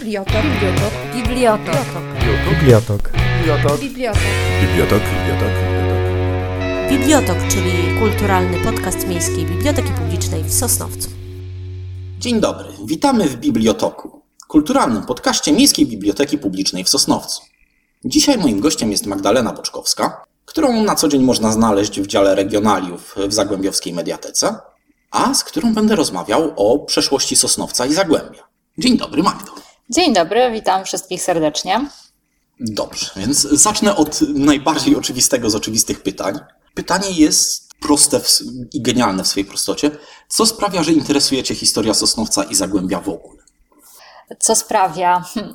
Bibliotok. Bibliotok. Bibliotok. Bibliotok. Bibliotok. Bibliotok. Bibliotok. Bibliotok, czyli kulturalny podcast Miejskiej Biblioteki Publicznej w Sosnowcu. Dzień dobry, witamy w Bibliotoku, kulturalnym podcaście Miejskiej Biblioteki Publicznej w Sosnowcu. Dzisiaj moim gościem jest Magdalena Boczkowska, którą na co dzień można znaleźć w dziale regionaliów w Zagłębiowskiej Mediatece, a z którą będę rozmawiał o przeszłości Sosnowca i Zagłębia. Dzień dobry, Magdo. Dzień dobry, witam wszystkich serdecznie. Dobrze, więc zacznę od najbardziej oczywistego z oczywistych pytań. Pytanie jest proste i genialne w swojej prostocie. Co sprawia, że interesuje Cię historia Sosnowca i Zagłębia w ogóle? Co sprawia? Hm.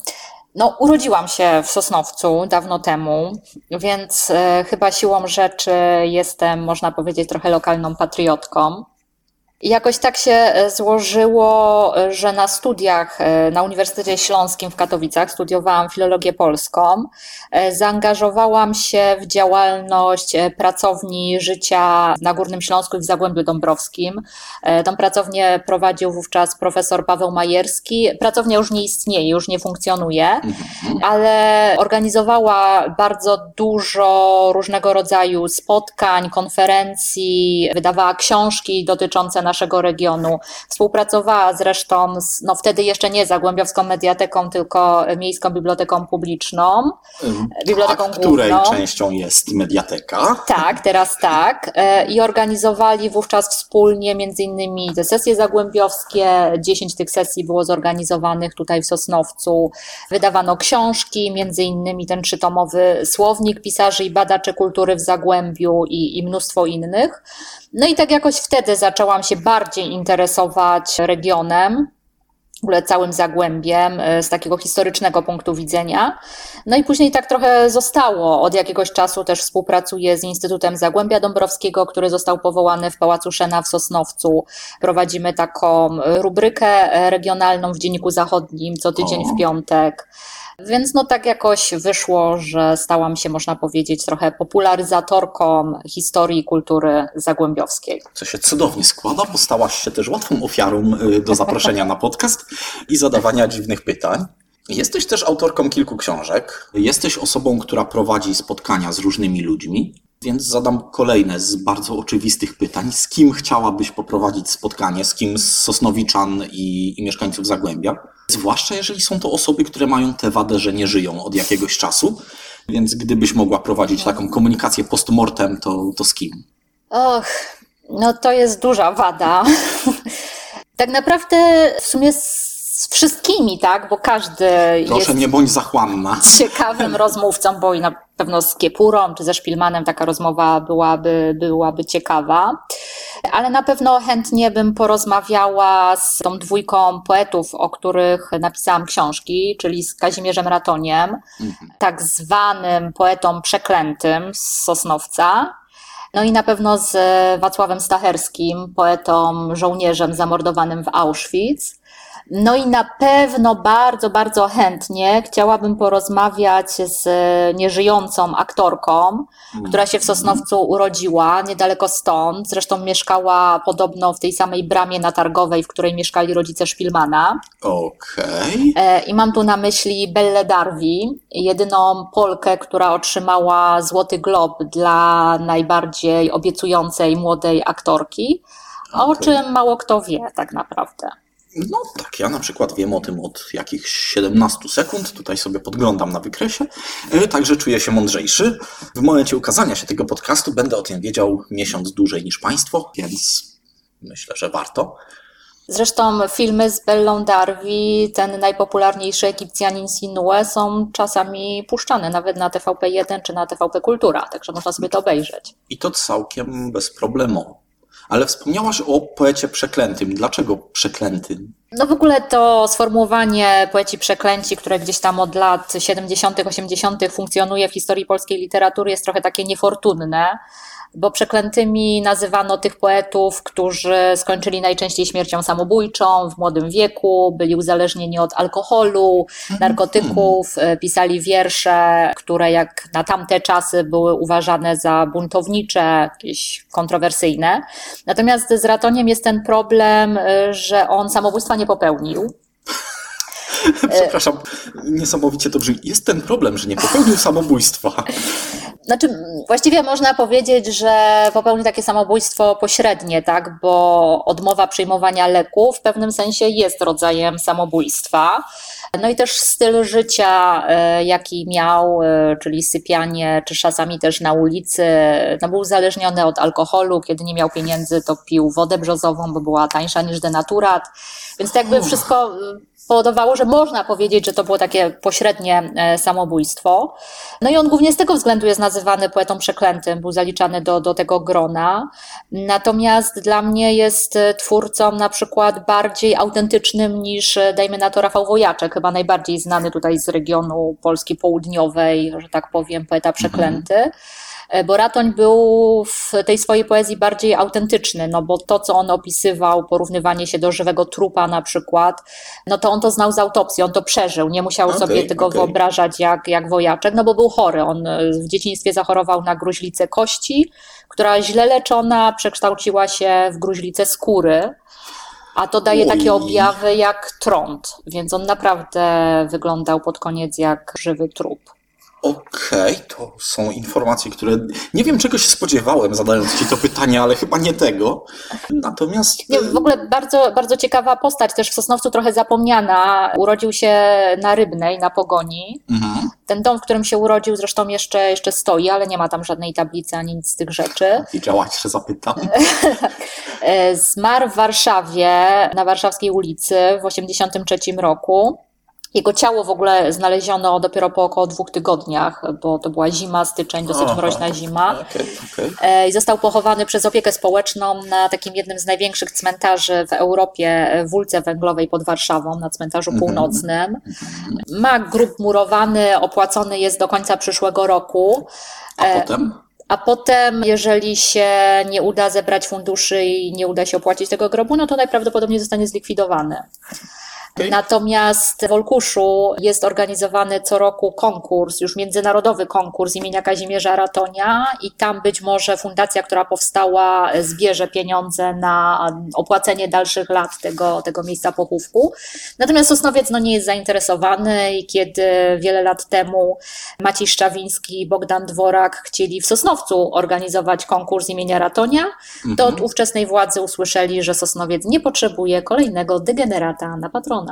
No, urodziłam się w Sosnowcu dawno temu, więc e, chyba siłą rzeczy jestem, można powiedzieć, trochę lokalną patriotką. I jakoś tak się e, złożyło, e, że na studiach e, na Uniwersytecie Śląskim w Katowicach studiowałam filologię polską. Zaangażowałam się w działalność pracowni życia na Górnym Śląsku i w Zagłębiu Dąbrowskim. Tą pracownię prowadził wówczas profesor Paweł Majerski. Pracownia już nie istnieje, już nie funkcjonuje, ale organizowała bardzo dużo różnego rodzaju spotkań, konferencji, wydawała książki dotyczące naszego regionu. Współpracowała zresztą z, no wtedy jeszcze nie Zagłębiowską Mediateką, tylko Miejską Biblioteką Publiczną. Biblioteką tak, której główną. częścią jest mediateka. Tak, teraz tak. E, I organizowali wówczas wspólnie między innymi te sesje zagłębiowskie. Dziesięć tych sesji było zorganizowanych tutaj w Sosnowcu. Wydawano książki, między innymi ten trzytomowy słownik pisarzy i badaczy kultury w Zagłębiu i, i mnóstwo innych. No i tak jakoś wtedy zaczęłam się bardziej interesować regionem, w ogóle całym Zagłębiem e, z takiego historycznego punktu widzenia. No i później tak trochę zostało. Od jakiegoś czasu też współpracuję z Instytutem Zagłębia Dąbrowskiego, który został powołany w Pałacu Szena w Sosnowcu. Prowadzimy taką rubrykę regionalną w Dzienniku Zachodnim co tydzień O. w piątek. Więc no tak jakoś wyszło, że stałam się, można powiedzieć, trochę popularyzatorką historii kultury zagłębiowskiej. Co się cudownie składa, bo stałaś się też łatwą ofiarą y, do zaproszenia na podcast i zadawania dziwnych pytań. Jesteś też autorką kilku książek. Jesteś osobą, która prowadzi spotkania z różnymi ludźmi, więc zadam kolejne z bardzo oczywistych pytań. Z kim chciałabyś poprowadzić spotkanie? Z kim z Sosnowiczan i, i mieszkańców Zagłębia? Zwłaszcza jeżeli są to osoby, które mają tę wadę, że nie żyją od jakiegoś czasu. Więc gdybyś mogła prowadzić taką komunikację postmortem, to, to z kim? Och, no to jest duża wada. tak naprawdę w sumie z wszystkimi, tak? Bo każdy Proszę, jest nie bądź zachłanna. ciekawym rozmówcą, bo i na pewno z Kiepurą czy ze Szpilmanem taka rozmowa byłaby, byłaby ciekawa. Ale na pewno chętnie bym porozmawiała z tą dwójką poetów, o których napisałam książki, czyli z Kazimierzem Ratoniem, tak zwanym poetą przeklętym z Sosnowca. No i na pewno z Wacławem Stacherskim, poetą, żołnierzem zamordowanym w Auschwitz. No i na pewno bardzo, bardzo chętnie chciałabym porozmawiać z nieżyjącą aktorką, która się w Sosnowcu urodziła, niedaleko stąd. Zresztą mieszkała podobno w tej samej bramie na Targowej, w której mieszkali rodzice Szpilmana. Okej. E, I mam tu na myśli Belle Darwi, jedyną Polkę, która otrzymała Złoty Glob dla najbardziej obiecującej młodej aktorki, o Okej. czym mało kto wie tak naprawdę. No tak, ja na przykład wiem o tym od jakichś 17 sekund, tutaj sobie podglądam na wykresie, e, także czuję się mądrzejszy. W momencie ukazania się tego podcastu będę o tym wiedział miesiąc dłużej niż Państwo, więc myślę, że warto. Zresztą filmy z Bellą Darwi, ten najpopularniejszy Egipcjanin Sinue, są czasami puszczane nawet na TVP1 czy na TVP Kultura, także można sobie to obejrzeć. I to całkiem bezproblemowo. Ale wspomniałaś o poecie przeklętym. Dlaczego przeklętym? No w ogóle to sformułowanie poeci przeklęci, które gdzieś tam od lat 70., 80. funkcjonuje w historii polskiej literatury, jest trochę takie niefortunne, bo przeklętymi nazywano tych poetów, którzy skończyli najczęściej śmiercią samobójczą w młodym wieku, byli uzależnieni od alkoholu, narkotyków, e, pisali wiersze, które jak na tamte czasy były uważane za buntownicze, jakieś kontrowersyjne. Natomiast z Ratoniem jest ten problem, e, że on samobójstwa nie popełnił. Przepraszam, niesamowicie to brzmi. Jest ten problem, że nie popełnił samobójstwa. Znaczy, właściwie można powiedzieć, że popełnił takie samobójstwo pośrednie, tak? Bo odmowa przyjmowania leku w pewnym sensie jest rodzajem samobójstwa. No i też styl życia, e, jaki miał, e, czyli sypianie, czy czasami też na ulicy, no był uzależniony od alkoholu. Kiedy nie miał pieniędzy, to pił wodę brzozową, bo była tańsza niż denaturat. Więc to jakby wszystko powodowało, że można powiedzieć, że to było takie pośrednie e, samobójstwo. No i on głównie z tego względu jest nazywany poetą przeklętym, był zaliczany do, do tego grona. Natomiast dla mnie jest e, twórcą na przykład bardziej autentycznym niż, e, dajmy na to, Rafał Wojaczek, chyba najbardziej znany tutaj z regionu Polski Południowej, że tak powiem, poeta przeklęty. Mhm. E, bo Ratoń był w tej swojej poezji bardziej autentyczny, no bo to, co on opisywał, porównywanie się do żywego trupa na przykład, no to on to znał z autopsji, on to przeżył, nie musiał okay, sobie tego okay. wyobrażać jak, jak wojaczek, no bo był chory. On e, w dzieciństwie zachorował na gruźlicę kości, która źle leczona przekształciła się w gruźlicę skóry. A to daje takie objawy jak trąd, więc on naprawdę wyglądał pod koniec jak żywy trup. Okej, okay, to są informacje, które nie wiem czego się spodziewałem zadając Ci to pytanie, ale chyba nie tego. Natomiast. Nie, w ogóle bardzo, bardzo ciekawa postać, też w Sosnowcu trochę zapomniana. Urodził się na Rybnej, na Pogoni. Mhm. Ten dom, w którym się urodził, zresztą jeszcze, jeszcze stoi, ale nie ma tam żadnej tablicy ani nic z tych rzeczy. I działać się zapytam. Zmarł w Warszawie, na warszawskiej ulicy w 1983 roku. Jego ciało w ogóle znaleziono dopiero po około dwóch tygodniach, bo to była zima, styczeń, dosyć Aha, mroźna zima. Okay, okay. I został pochowany przez opiekę społeczną na takim jednym z największych cmentarzy w Europie, w Wólce Węglowej pod Warszawą, na cmentarzu -hmm. północnym. Ma grób murowany, opłacony jest do końca przyszłego roku. A e, potem? A potem, jeżeli się nie uda zebrać funduszy i nie uda się opłacić tego grobu, no to najprawdopodobniej zostanie zlikwidowany. Okay. Natomiast w Olkuszu jest organizowany co roku konkurs, już międzynarodowy konkurs imienia Kazimierza Ratonia i tam być może fundacja, która powstała, zbierze pieniądze na opłacenie dalszych lat tego, tego miejsca pochówku. Natomiast Sosnowiec no, nie jest zainteresowany i kiedy wiele lat temu Maciej Szczawiński i Bogdan Dworak chcieli w Sosnowcu organizować konkurs imienia Ratonia, to od mhm. ówczesnej władzy usłyszeli, że Sosnowiec nie potrzebuje kolejnego degenerata na patrona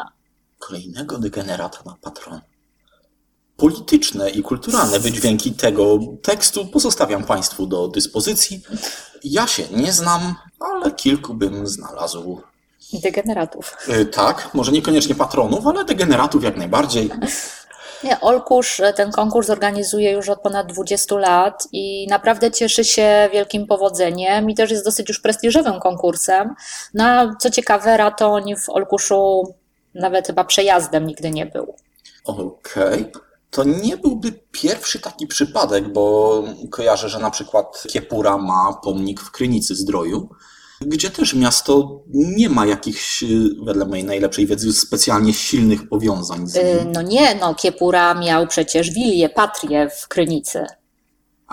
kolejnego degenerata na patron. Polityczne i kulturalne wydźwięki tego tekstu pozostawiam Państwu do dyspozycji. Ja się nie znam, ale kilku bym znalazł. Degeneratów. Yy, tak, może niekoniecznie patronów, ale degeneratów jak najbardziej. Nie, Olkusz ten konkurs organizuje już od ponad 20 lat i naprawdę cieszy się wielkim powodzeniem i też jest dosyć już prestiżowym konkursem. No, co ciekawe, Ratoń w Olkuszu nawet chyba przejazdem nigdy nie był. Okej. Okay. To nie byłby pierwszy taki przypadek, bo kojarzę, że na przykład Kiepura ma pomnik w Krynicy Zdroju, gdzie też miasto nie ma jakichś, wedle mojej najlepszej wiedzy, specjalnie silnych powiązań z nim. Y, no nie, no Kiepura miał przecież wilię, patrię w Krynicy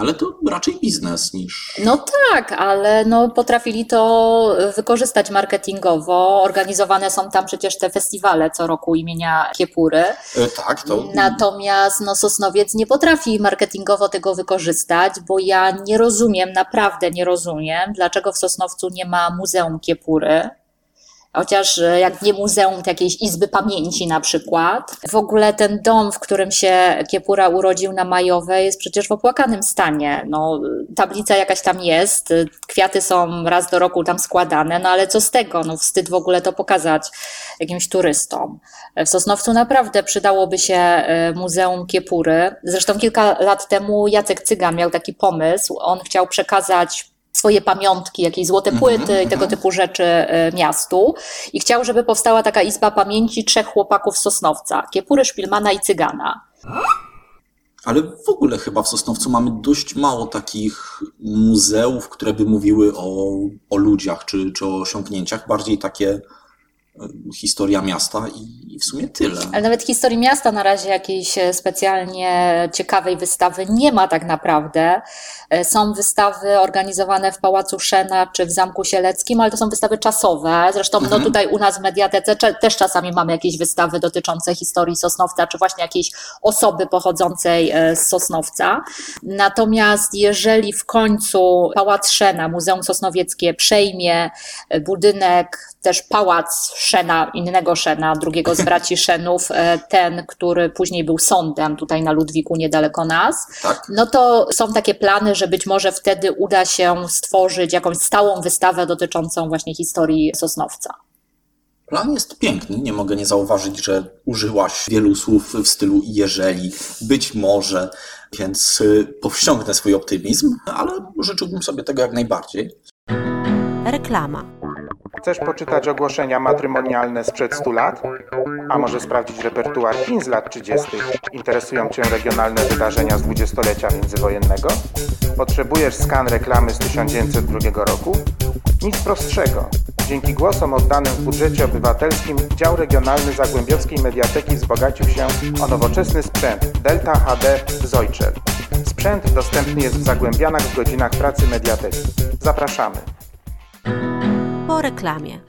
ale to raczej biznes niż. No tak, ale no potrafili to wykorzystać marketingowo. Organizowane są tam przecież te festiwale co roku imienia Kiepury. E, tak, to. Natomiast no, Sosnowiec nie potrafi marketingowo tego wykorzystać, bo ja nie rozumiem, naprawdę nie rozumiem, dlaczego w Sosnowcu nie ma Muzeum Kiepury. Chociaż e, jak nie muzeum, to jakiejś izby pamięci na przykład. W ogóle ten dom, w którym się Kiepura urodził na Majowej jest przecież w opłakanym stanie. No, tablica jakaś tam jest, kwiaty są raz do roku tam składane, no ale co z tego? No, wstyd w ogóle to pokazać jakimś turystom. W Sosnowcu naprawdę przydałoby się e, Muzeum Kiepury. Zresztą kilka lat temu Jacek Cygan miał taki pomysł. On chciał przekazać swoje pamiątki, jakieś złote mhm, płyty mm -hmm, i tego typu rzeczy e, miastu. I chciał, żeby powstała taka izba pamięci trzech chłopaków z Sosnowca, Kiepury, Szpilmana i Cygana. Ale w ogóle chyba w Sosnowcu mamy dość mało takich muzeów, które by mówiły o, o ludziach czy, czy o osiągnięciach. Bardziej takie historia miasta i w sumie tyle. Ale nawet historii miasta na razie jakiejś e, specjalnie ciekawej wystawy nie ma tak naprawdę. E, są wystawy organizowane w Pałacu Szena czy w Zamku Sieleckim, ale to są wystawy czasowe. Zresztą no Mhm. tutaj u nas w Mediatece też czasami mamy jakieś wystawy dotyczące historii Sosnowca, czy właśnie jakiejś osoby pochodzącej e, z Sosnowca. Natomiast jeżeli w końcu Pałac Szena, Muzeum Sosnowieckie przejmie budynek, też Pałac Szena, innego Szena, drugiego z braci Szenów, e, ten, który później był sądem tutaj na Ludwiku niedaleko nas, Tak? no to są takie plany, że być może wtedy uda się stworzyć jakąś stałą wystawę dotyczącą właśnie historii Sosnowca. Plan jest piękny, nie mogę nie zauważyć, że użyłaś wielu słów w stylu jeżeli, być może, więc y, powściągnę swój optymizm, ale życzyłbym sobie tego jak najbardziej. Reklama. Chcesz poczytać ogłoszenia matrymonialne sprzed 100 lat? A może sprawdzić repertuar fin z lat 30.? Interesują Cię regionalne wydarzenia z dwudziestolecia międzywojennego? Potrzebujesz skan reklamy z 1902 roku? Nic prostszego. Dzięki głosom oddanym w budżecie obywatelskim dział regionalny Zagłębiowskiej Mediateki wzbogacił się o nowoczesny sprzęt Delta HD Zojczel. Sprzęt dostępny jest w Zagłębianach w godzinach pracy Mediateki. Zapraszamy. Po reklamie.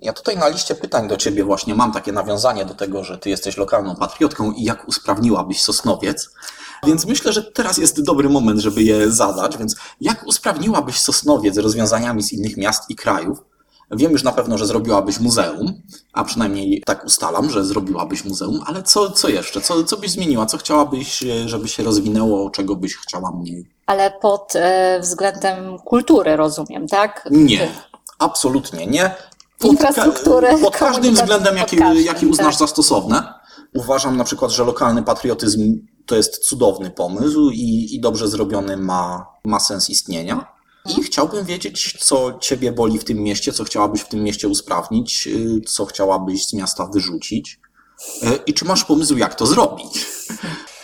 Ja tutaj na liście pytań do Ciebie właśnie mam takie nawiązanie do tego, że Ty jesteś lokalną patriotką i jak usprawniłabyś Sosnowiec. Więc myślę, że teraz jest dobry moment, żeby je zadać. Więc jak usprawniłabyś Sosnowiec rozwiązaniami z innych miast i krajów? Wiem już na pewno, że zrobiłabyś muzeum, a przynajmniej tak ustalam, że zrobiłabyś muzeum, ale co, co jeszcze? Co, co byś zmieniła? Co chciałabyś, e, żeby się rozwinęło? Czego byś chciała mniej? Ale pod e, względem kultury rozumiem, tak? Nie, absolutnie nie. Pod, Infrastruktury, ka- pod każdym względem, jaki, każdym, jaki uznasz tak. za stosowne. Uważam na przykład, że lokalny patriotyzm to jest cudowny pomysł i, i dobrze zrobiony ma, ma sens istnienia. I chciałbym wiedzieć, co Ciebie boli w tym mieście, co chciałabyś w tym mieście usprawnić, y, co chciałabyś z miasta wyrzucić. Y, I czy masz pomysł, jak to zrobić?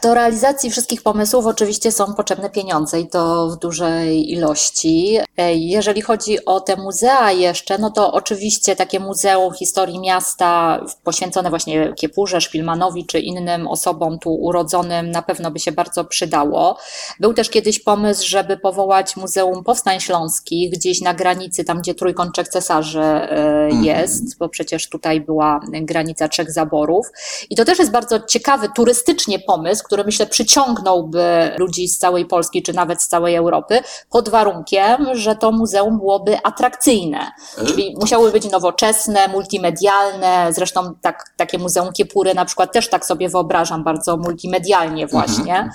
Do realizacji wszystkich pomysłów oczywiście są potrzebne pieniądze i to w dużej ilości. Jeżeli chodzi o te muzea jeszcze, no to oczywiście takie Muzeum Historii Miasta poświęcone właśnie Kiepurze, Szpilmanowi czy innym osobom tu urodzonym na pewno by się bardzo przydało. Był też kiedyś pomysł, żeby powołać Muzeum Powstań Śląskich gdzieś na granicy, tam gdzie Trójkączek Cesarzy e, jest, bo przecież tutaj była granica trzech zaborów. I to też jest bardzo ciekawy turystycznie pomysł, który myślę przyciągnąłby ludzi z całej Polski, czy nawet z całej Europy, pod warunkiem, że to muzeum byłoby atrakcyjne. Czyli musiały być nowoczesne, multimedialne, zresztą tak, takie Muzeum Kiepury na przykład też tak sobie wyobrażam bardzo multimedialnie właśnie.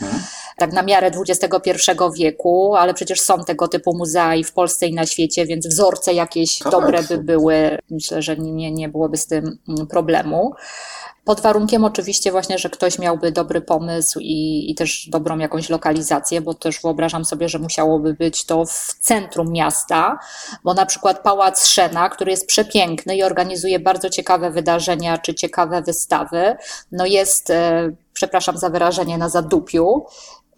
Tak na miarę XXI wieku, ale przecież są tego typu muzea i w Polsce i na świecie, więc wzorce jakieś Tak. dobre by były. Myślę, że nie, nie byłoby z tym mm, problemu. Pod warunkiem oczywiście właśnie, że ktoś miałby dobry pomysł i, i też dobrą jakąś lokalizację, bo też wyobrażam sobie, że musiałoby być to w centrum miasta, bo na przykład Pałac Szena, który jest przepiękny i organizuje bardzo ciekawe wydarzenia czy ciekawe wystawy, no jest, e, przepraszam za wyrażenie, na zadupiu.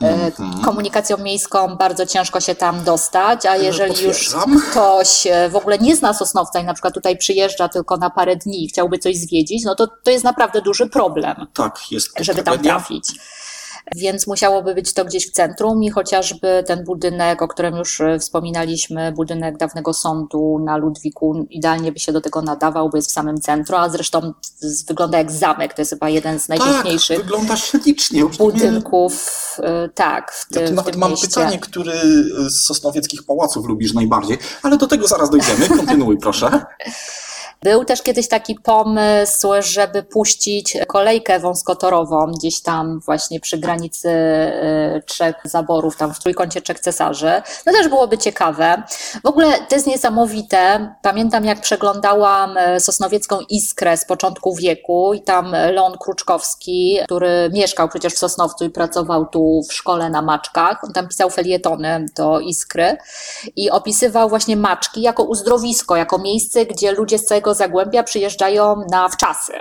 E, Komunikacją miejską bardzo ciężko się tam dostać, a jeżeli już ktoś e, w ogóle nie zna Sosnowca i na przykład tutaj przyjeżdża tylko na parę dni i chciałby coś zwiedzić, no to to jest naprawdę duży problem, Tak, jest żeby tam trafić. Więc musiałoby być to gdzieś w centrum i chociażby ten budynek, o którym już e, wspominaliśmy, budynek dawnego sądu na Ludwiku, idealnie by się do tego nadawał, bo jest w samym centrum, a zresztą wygląda jak zamek, to jest chyba jeden z Tak, najpiękniejszych wygląda ślicznie. Budynków, e, tak, w, Ja ty, tu w nawet tym mam mieście. pytanie, który z sosnowieckich pałaców lubisz najbardziej, ale do tego zaraz dojdziemy. Kontynuuj, proszę. Był też kiedyś taki pomysł, żeby puścić kolejkę wąskotorową gdzieś tam właśnie przy granicy y, trzech zaborów, tam w trójkącie trzech cesarzy. No też byłoby ciekawe. W ogóle to jest niesamowite. Pamiętam jak przeglądałam y, sosnowiecką Iskrę z początku wieku i tam Leon Kruczkowski, który mieszkał przecież w Sosnowcu i pracował tu w szkole na Maczkach, on tam pisał felietony do Iskry i opisywał właśnie Maczki jako uzdrowisko, jako miejsce, gdzie ludzie z całego Zagłębia przyjeżdżają na wczasy.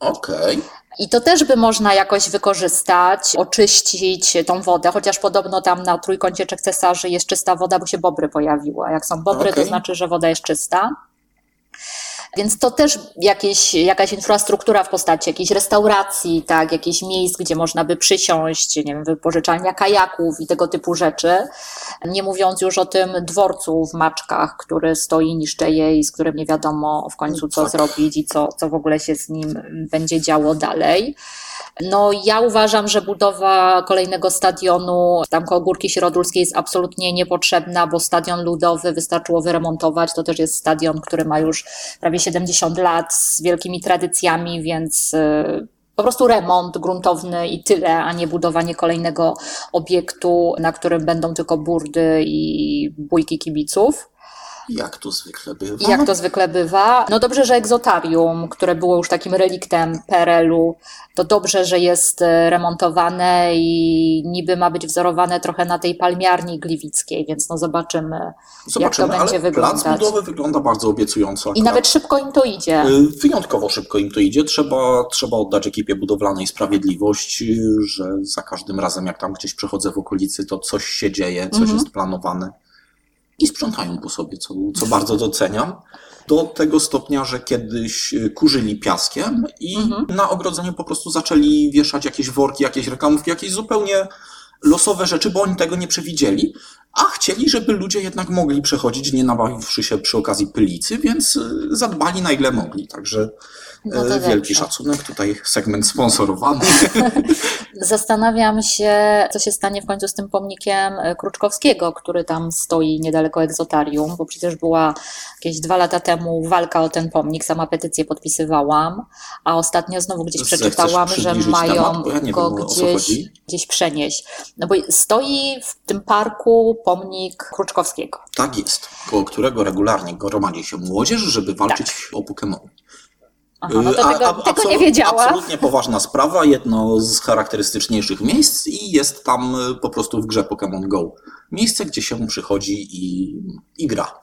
Okej. I to też by można jakoś wykorzystać, oczyścić tą wodę, chociaż podobno tam na trójkącie Trzech Cesarzy jest czysta woda, bo się bobry pojawiły. Jak są bobry, Okej. to znaczy, że woda jest czysta. Więc to też jakieś, jakaś infrastruktura w postaci jakiejś restauracji, tak, jakichś miejsc, gdzie można by przysiąść, nie wiem, wypożyczalnia kajaków i tego typu rzeczy. Nie mówiąc już o tym dworcu w Maczkach, który stoi, niszczeje i z którym nie wiadomo w końcu co Tak. zrobić i co, co w ogóle się z nim będzie działo dalej. No, ja uważam, że budowa kolejnego stadionu tam koło Górki Środulskiej jest absolutnie niepotrzebna, bo stadion ludowy wystarczyło wyremontować. To też jest stadion, który ma już prawie 70 lat z wielkimi tradycjami, więc y, po prostu remont gruntowny i tyle, a nie budowanie kolejnego obiektu, na którym będą tylko burdy i bójki kibiców. Jak to zwykle bywa. Jak to zwykle bywa. No dobrze, że egzotarium, które było już takim reliktem PRL-u, to dobrze, że jest e, remontowane i niby ma być wzorowane trochę na tej palmiarni gliwickiej, więc no zobaczymy, Zobaczymy, jak to będzie wyglądać. budowy wygląda bardzo obiecująco. I nawet szybko im to idzie. Y, Wyjątkowo szybko im to idzie. Trzeba, trzeba oddać ekipie budowlanej sprawiedliwość, y, że za każdym razem, jak tam gdzieś przechodzę w okolicy, to coś się dzieje, coś Mhm. jest planowane. I sprzątają po sobie, co, co bardzo doceniam. Do tego stopnia, że kiedyś y, kurzyli piaskiem i Mhm. na ogrodzeniu po prostu zaczęli wieszać jakieś worki, jakieś reklamówki, jakieś zupełnie losowe rzeczy, bo oni tego nie przewidzieli, a chcieli, żeby ludzie jednak mogli przechodzić, nie nabawiwszy się przy okazji pylicy, więc y, zadbali na ile mogli. Także No e, wielki dobrze. szacunek, tutaj segment sponsorowany. Zastanawiam się, co się stanie w końcu z tym pomnikiem e, Kruczkowskiego, który tam stoi niedaleko egzotarium, bo przecież była jakieś dwa lata temu walka o ten pomnik, sama petycję podpisywałam, a ostatnio znowu gdzieś przeczytałam, że mają temat? Ja go wiem, gdzieś, gdzieś przenieść. No bo stoi w tym parku pomnik Kruczkowskiego. tak jest, koło którego regularnie gromadzi się młodzież, żeby walczyć o Pokémon. Aha, no to A- tego, a- tego nie wiedziałam. Absolutnie poważna sprawa, jedno z charakterystyczniejszych miejsc i jest tam y, po prostu w grze Pokémon Go. Miejsce, gdzie się przychodzi i, i gra.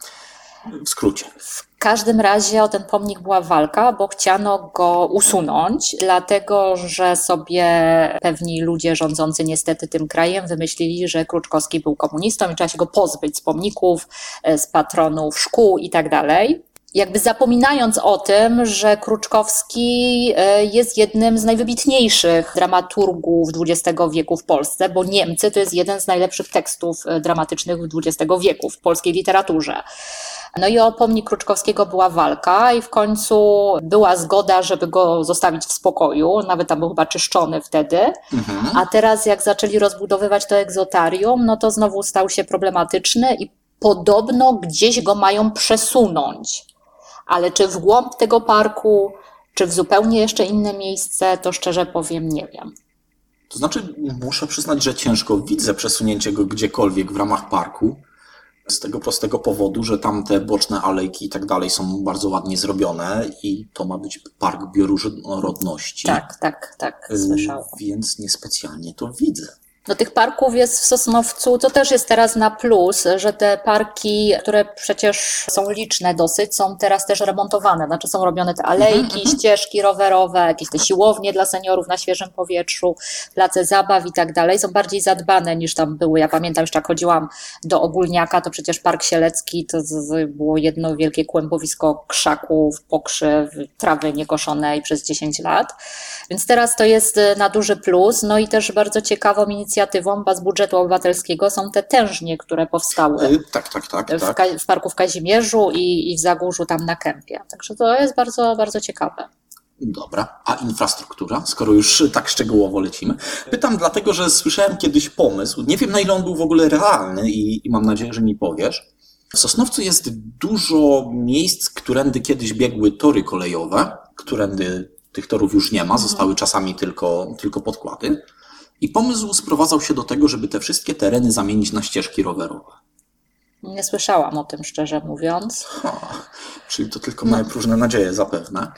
W skrócie. W każdym razie o ten pomnik była walka, bo chciano go usunąć, dlatego że sobie pewni ludzie rządzący niestety tym krajem wymyślili, że Kruczkowski był komunistą i trzeba się go pozbyć z pomników, e, z patronów szkół i tak dalej. Jakby zapominając o tym, że Kruczkowski e, jest jednym z najwybitniejszych dramaturgów XX wieku w Polsce, bo Niemcy to jest jeden z najlepszych tekstów e, dramatycznych XX wieku w polskiej literaturze. No i o pomnik Kruczkowskiego była walka i w końcu była zgoda, żeby go zostawić w spokoju. Nawet tam był chyba czyszczony wtedy. Mhm. A teraz jak zaczęli rozbudowywać to egzotarium, no to znowu stał się problematyczny i podobno gdzieś go mają przesunąć. Ale czy w głąb tego parku, czy w zupełnie jeszcze inne miejsce, to szczerze powiem nie wiem. To znaczy, muszę przyznać, że ciężko widzę przesunięcie go gdziekolwiek w ramach parku. Z tego prostego powodu, że tam te boczne alejki i tak dalej są bardzo ładnie zrobione i to ma być park bioróżnorodności. Tak, tak, tak, słyszałam. Więc niespecjalnie to widzę. No tych parków jest w Sosnowcu, to też jest teraz na plus, że te parki, które przecież są liczne dosyć, są teraz też remontowane. Znaczy są robione te alejki, ścieżki rowerowe, jakieś te siłownie dla seniorów na świeżym powietrzu, place zabaw i tak dalej. Są bardziej zadbane niż tam były. Ja pamiętam jeszcze jak chodziłam do Ogólniaka, to przecież Park Sielecki to było jedno wielkie kłębowisko krzaków, pokrzyw, trawy niekoszonej przez 10 lat. Więc teraz to jest e, na duży plus. No i też bardzo ciekawą inicjatywą, bo z budżetu obywatelskiego są te tężnie, które powstały Y, Tak, tak, tak. w, tak. W Parku w Kazimierzu i, i w Zagórzu tam na Kępie. Także to jest bardzo, bardzo ciekawe. Dobra, a infrastruktura, skoro już tak szczegółowo lecimy? Pytam dlatego, że słyszałem kiedyś pomysł, nie wiem na ile on był w ogóle realny i, i mam nadzieję, że mi powiesz. W Sosnowcu jest dużo miejsc, którędy kiedyś biegły tory kolejowe, którędy tych torów już nie ma, zostały czasami tylko, tylko podkłady. I pomysł sprowadzał się do tego, żeby te wszystkie tereny zamienić na ścieżki rowerowe. Nie słyszałam o tym, szczerze mówiąc. Ha, czyli to tylko moje próżne nadzieje zapewne.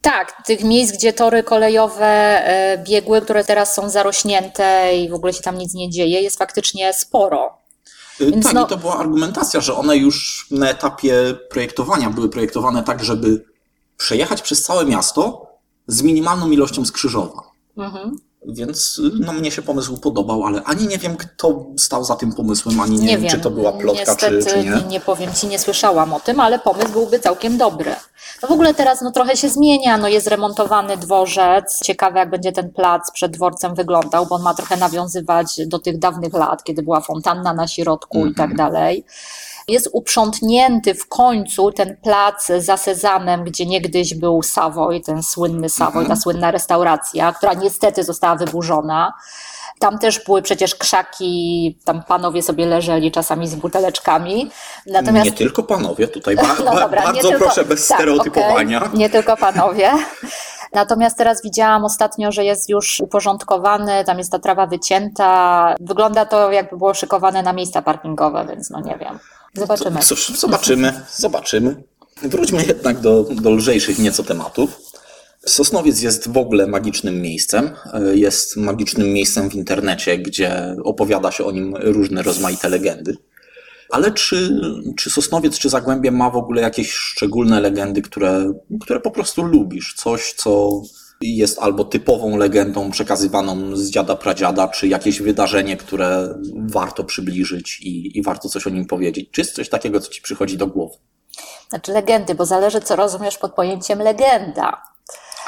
Tak, tych miejsc, gdzie tory kolejowe e, biegły, które teraz są zarośnięte i w ogóle się tam nic nie dzieje, jest faktycznie sporo. Y, Więc tak, no- i to była argumentacja, że one już na etapie projektowania były projektowane tak, żeby przejechać przez całe miasto z minimalną ilością skrzyżowań. Mhm. Więc no, mnie się pomysł podobał, ale ani nie wiem, kto stał za tym pomysłem, ani nie, Nie wiem, wiem, czy to była plotka, Niestety, czy, czy nie. nie powiem ci, nie słyszałam o tym, ale pomysł byłby całkiem dobry. No w ogóle teraz no, trochę się zmienia, no, jest remontowany dworzec. Ciekawe, jak będzie ten plac przed dworcem wyglądał, bo on ma trochę nawiązywać do tych dawnych lat, kiedy była fontanna na środku i tak Mhm. dalej. Jest uprzątnięty w końcu ten plac za Sezamem, gdzie niegdyś był Savoy, ten słynny Savoy, Mhm. ta słynna restauracja, która niestety została wyburzona. Tam też były przecież krzaki, tam panowie sobie leżeli czasami z buteleczkami. Natomiast Nie tylko panowie, tutaj ba- no dobra, bardzo tylko- proszę, bez tak, stereotypowania. okej, nie tylko panowie. Natomiast teraz widziałam ostatnio, że jest już uporządkowany, tam jest ta trawa wycięta. Wygląda to jakby było szykowane na miejsca parkingowe, więc no nie wiem. Zobaczymy. Cóż, zobaczymy, zobaczymy. Wróćmy jednak do, do lżejszych nieco tematów. Sosnowiec jest w ogóle magicznym miejscem. E, Jest magicznym miejscem w internecie, gdzie opowiada się o nim różne rozmaite legendy. Ale czy, czy Sosnowiec, czy Zagłębie ma w ogóle jakieś szczególne legendy, które, które po prostu lubisz? Coś, co jest albo typową legendą przekazywaną z dziada pradziada, czy jakieś wydarzenie, które warto przybliżyć i, i warto coś o nim powiedzieć? Czy jest coś takiego, co ci przychodzi do głowy? Znaczy legendy, bo zależy, co rozumiesz pod pojęciem legenda.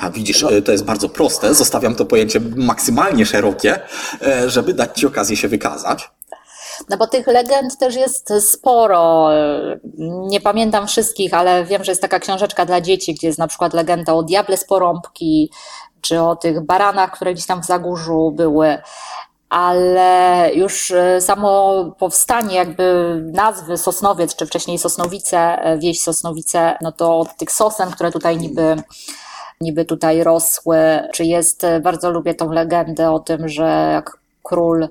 A widzisz, e, to jest bardzo proste. Zostawiam to pojęcie maksymalnie szerokie, e, żeby dać ci okazję się wykazać. No bo tych legend też jest sporo. Nie pamiętam wszystkich, ale wiem, że jest taka książeczka dla dzieci, gdzie jest na przykład legenda o diable z porąbki, czy o tych baranach, które gdzieś tam w Zagórzu były. Ale już e, samo powstanie jakby nazwy Sosnowiec, czy wcześniej Sosnowice, e, wieś Sosnowice, no to od tych sosen, które tutaj niby niby tutaj rosły, czy jest, e, bardzo lubię tą legendę o tym, że jak król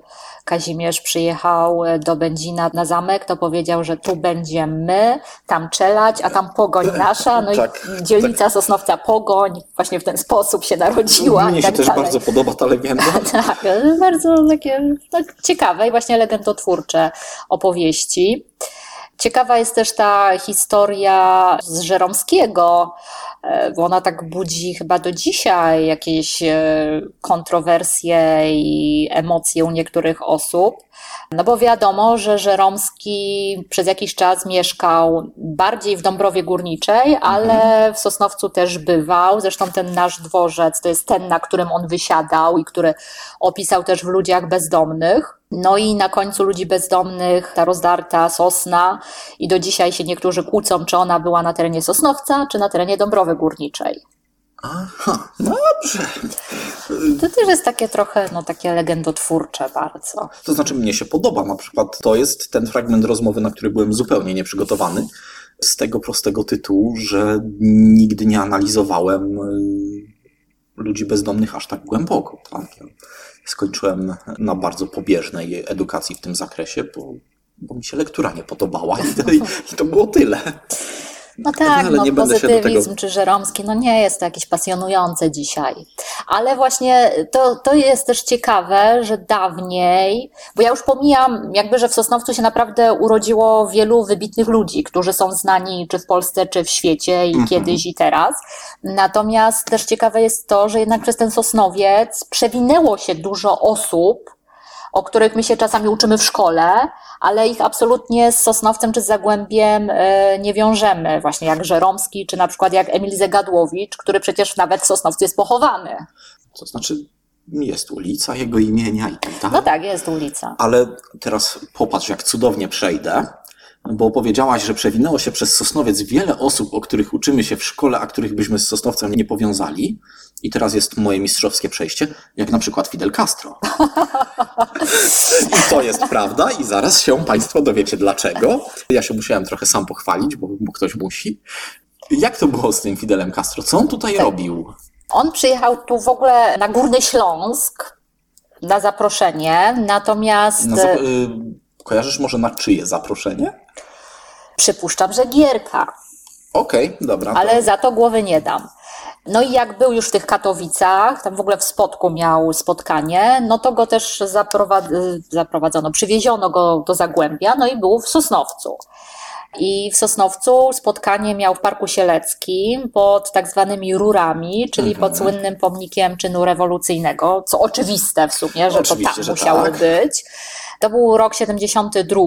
Kazimierz przyjechał e, do Będzina na zamek, to powiedział, że tu będziemy, tam czelać, a tam pogoń nasza, no Tak, i dzielnica Sosnowca Pogoń właśnie w ten sposób się narodziła Mnie i się tak też dalej. bardzo podoba ta legenda. Tak, bardzo takie no, ciekawe i właśnie legendotwórcze opowieści. Ciekawa jest też ta historia z Żeromskiego, e, bo ona tak budzi chyba do dzisiaj jakieś e, kontrowersje i emocje u niektórych osób. No bo wiadomo, że Żeromski przez jakiś czas mieszkał bardziej w Dąbrowie Górniczej, ale w Sosnowcu też bywał. Zresztą ten nasz dworzec to jest ten, na którym on wysiadał i który opisał też w Ludziach Bezdomnych. No i na końcu Ludzi Bezdomnych ta rozdarta sosna i do dzisiaj się niektórzy kłócą, czy ona była na terenie Sosnowca, czy na terenie Dąbrowy Górniczej. Aha, dobrze. To też jest takie trochę, no takie legendotwórcze bardzo. To znaczy, mnie się podoba. Na przykład to jest ten fragment rozmowy, na który byłem zupełnie nieprzygotowany. Z tego prostego tytułu, że nigdy nie analizowałem y, ludzi bezdomnych aż tak głęboko. Tak? Skończyłem na bardzo pobieżnej edukacji w tym zakresie, bo, bo mi się lektura nie podobała i to, i to było tyle. No tak, Ale no nie się do pozytywizm tego- czy Żeromski, no nie jest to jakieś pasjonujące dzisiaj. Ale właśnie to, to jest też ciekawe, że dawniej, bo ja już pomijam jakby, że w Sosnowcu się naprawdę urodziło wielu wybitnych ludzi, którzy są znani czy w Polsce, czy w świecie i Mhm. kiedyś i teraz. Natomiast też ciekawe jest to, że jednak przez ten Sosnowiec przewinęło się dużo osób, o których my się czasami uczymy w szkole, ale ich absolutnie z Sosnowcem czy z Zagłębiem e, nie wiążemy. Właśnie jak Żeromski, czy na przykład jak Emil Zegadłowicz, który przecież nawet w Sosnowcu jest pochowany. To znaczy, jest ulica jego imienia i tak dalej. No tak, jest ulica. Ale teraz popatrz, jak cudownie przejdę, bo powiedziałaś, że przewinęło się przez Sosnowiec wiele osób, o których uczymy się w szkole, a których byśmy z Sosnowcem nie powiązali. I teraz jest moje mistrzowskie przejście, jak na przykład Fidel Castro. I to jest prawda i zaraz się Państwo dowiecie dlaczego. Ja się musiałem trochę sam pochwalić, bo, bo ktoś musi. Jak to było z tym Fidelem Castro? Co on tutaj robił? On przyjechał tu w ogóle na Górny Śląsk na zaproszenie, natomiast Na zap- y, kojarzysz może na czyje zaproszenie? przypuszczam, że Gierka. Okej, dobra. to- ale za to głowy nie dam. No i jak był już w tych Katowicach, tam w ogóle w Spodku miał spotkanie, no to go też zaprowadz- zaprowadzono, przywieziono go do Zagłębia, no i był w Sosnowcu. I w Sosnowcu spotkanie miał w Parku Sieleckim pod tak zwanymi rurami, czyli Mhm. pod słynnym pomnikiem czynu rewolucyjnego, co oczywiste w sumie, że Oczywiście, to tam że musiało tak. być. To był rok 72.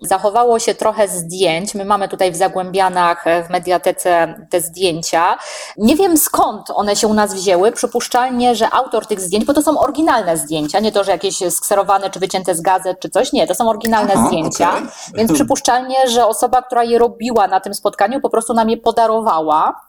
Zachowało się trochę zdjęć. My mamy tutaj w Zagłębianach, e, w mediatece te zdjęcia. Nie wiem skąd one się u nas wzięły. Przypuszczalnie, że autor tych zdjęć, bo to są oryginalne zdjęcia, nie to, że jakieś skserowane czy wycięte z gazet czy coś. Nie, to są oryginalne Aha, zdjęcia. okej. Więc przypuszczalnie, że osoba, która je robiła na tym spotkaniu, po prostu nam je podarowała.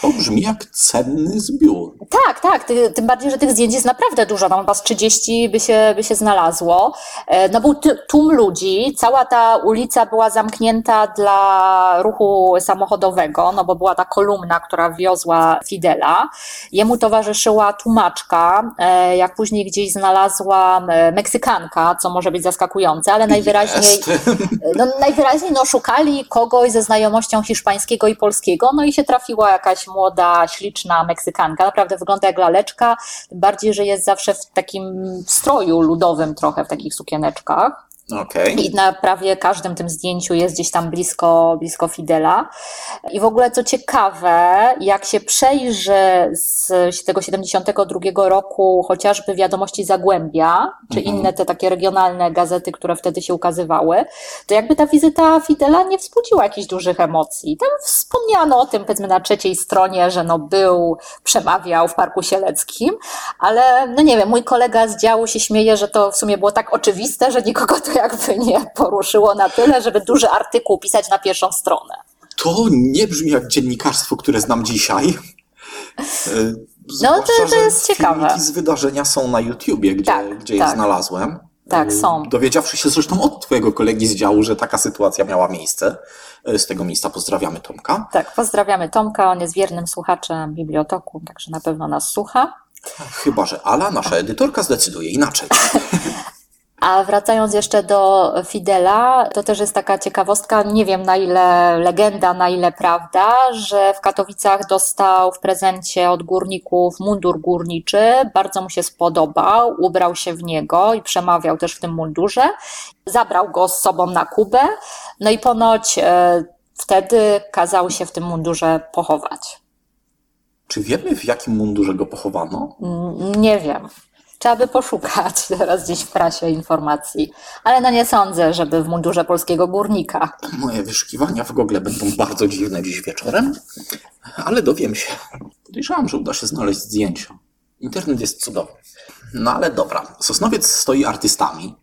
To brzmi jak cenny zbiór. Tak, tak, ty, tym bardziej, że tych zdjęć jest naprawdę dużo, tam chyba z 30 by się, by się znalazło. E, No był tłum ludzi, cała ta ulica była zamknięta dla ruchu samochodowego, no bo była ta kolumna, która wiozła Fidela. Jemu towarzyszyła tłumaczka, e, jak później gdzieś znalazłam e, Meksykanka, co może być zaskakujące, ale najwyraźniej no, najwyraźniej no, szukali kogoś ze znajomością hiszpańskiego i polskiego, no i się trafiła jakaś młoda, śliczna Meksykanka. Naprawdę wygląda jak laleczka, bardziej, że jest zawsze w takim stroju ludowym trochę, w takich sukieneczkach. Okej. I na prawie każdym tym zdjęciu jest gdzieś tam blisko, blisko Fidela. I w ogóle co ciekawe, jak się przejrzy z tego 72 roku chociażby wiadomości Zagłębia, czy Mhm. inne te takie regionalne gazety, które wtedy się ukazywały, to jakby ta wizyta Fidela nie wzbudziła jakichś dużych emocji. Tam wspomniano o tym powiedzmy na trzeciej stronie, że no był, przemawiał w Parku Sieleckim, ale no nie wiem, mój kolega z działu się śmieje, że to w sumie było tak oczywiste, że nikogo to jakby nie poruszyło na tyle, żeby duży artykuł pisać na pierwszą stronę. To nie brzmi jak dziennikarstwo, które znam dzisiaj. E, No, to- zwłaszcza, to jest ciekawe. Z wydarzenia są na YouTubie, gdzie, Tak, gdzie je tak. znalazłem. Tak, E, są. Dowiedziawszy się zresztą od twojego kolegi z działu, że taka sytuacja miała miejsce. E, Z tego miejsca pozdrawiamy Tomka. Tak, pozdrawiamy Tomka, on jest wiernym słuchaczem bibliotoku, także na pewno nas słucha. Chyba, że Ala, nasza edytorka, zdecyduje inaczej. A wracając jeszcze do Fidela, to też jest taka ciekawostka, nie wiem na ile legenda, na ile prawda, że w Katowicach dostał w prezencie od górników mundur górniczy, bardzo mu się spodobał, ubrał się w niego i przemawiał też w tym mundurze. Zabrał go z sobą na Kubę, no i ponoć e, wtedy kazał się w tym mundurze pochować. Czy wiemy, w jakim mundurze go pochowano? Nie wiem. Trzeba by poszukać teraz gdzieś w prasie informacji, ale no nie sądzę, żeby w mundurze polskiego górnika. Moje wyszukiwania w Google będą bardzo dziwne dziś wieczorem, ale dowiem się. Podejrzewam, że uda się znaleźć zdjęcia. Internet jest cudowny. No ale dobra, Sosnowiec stoi artystami.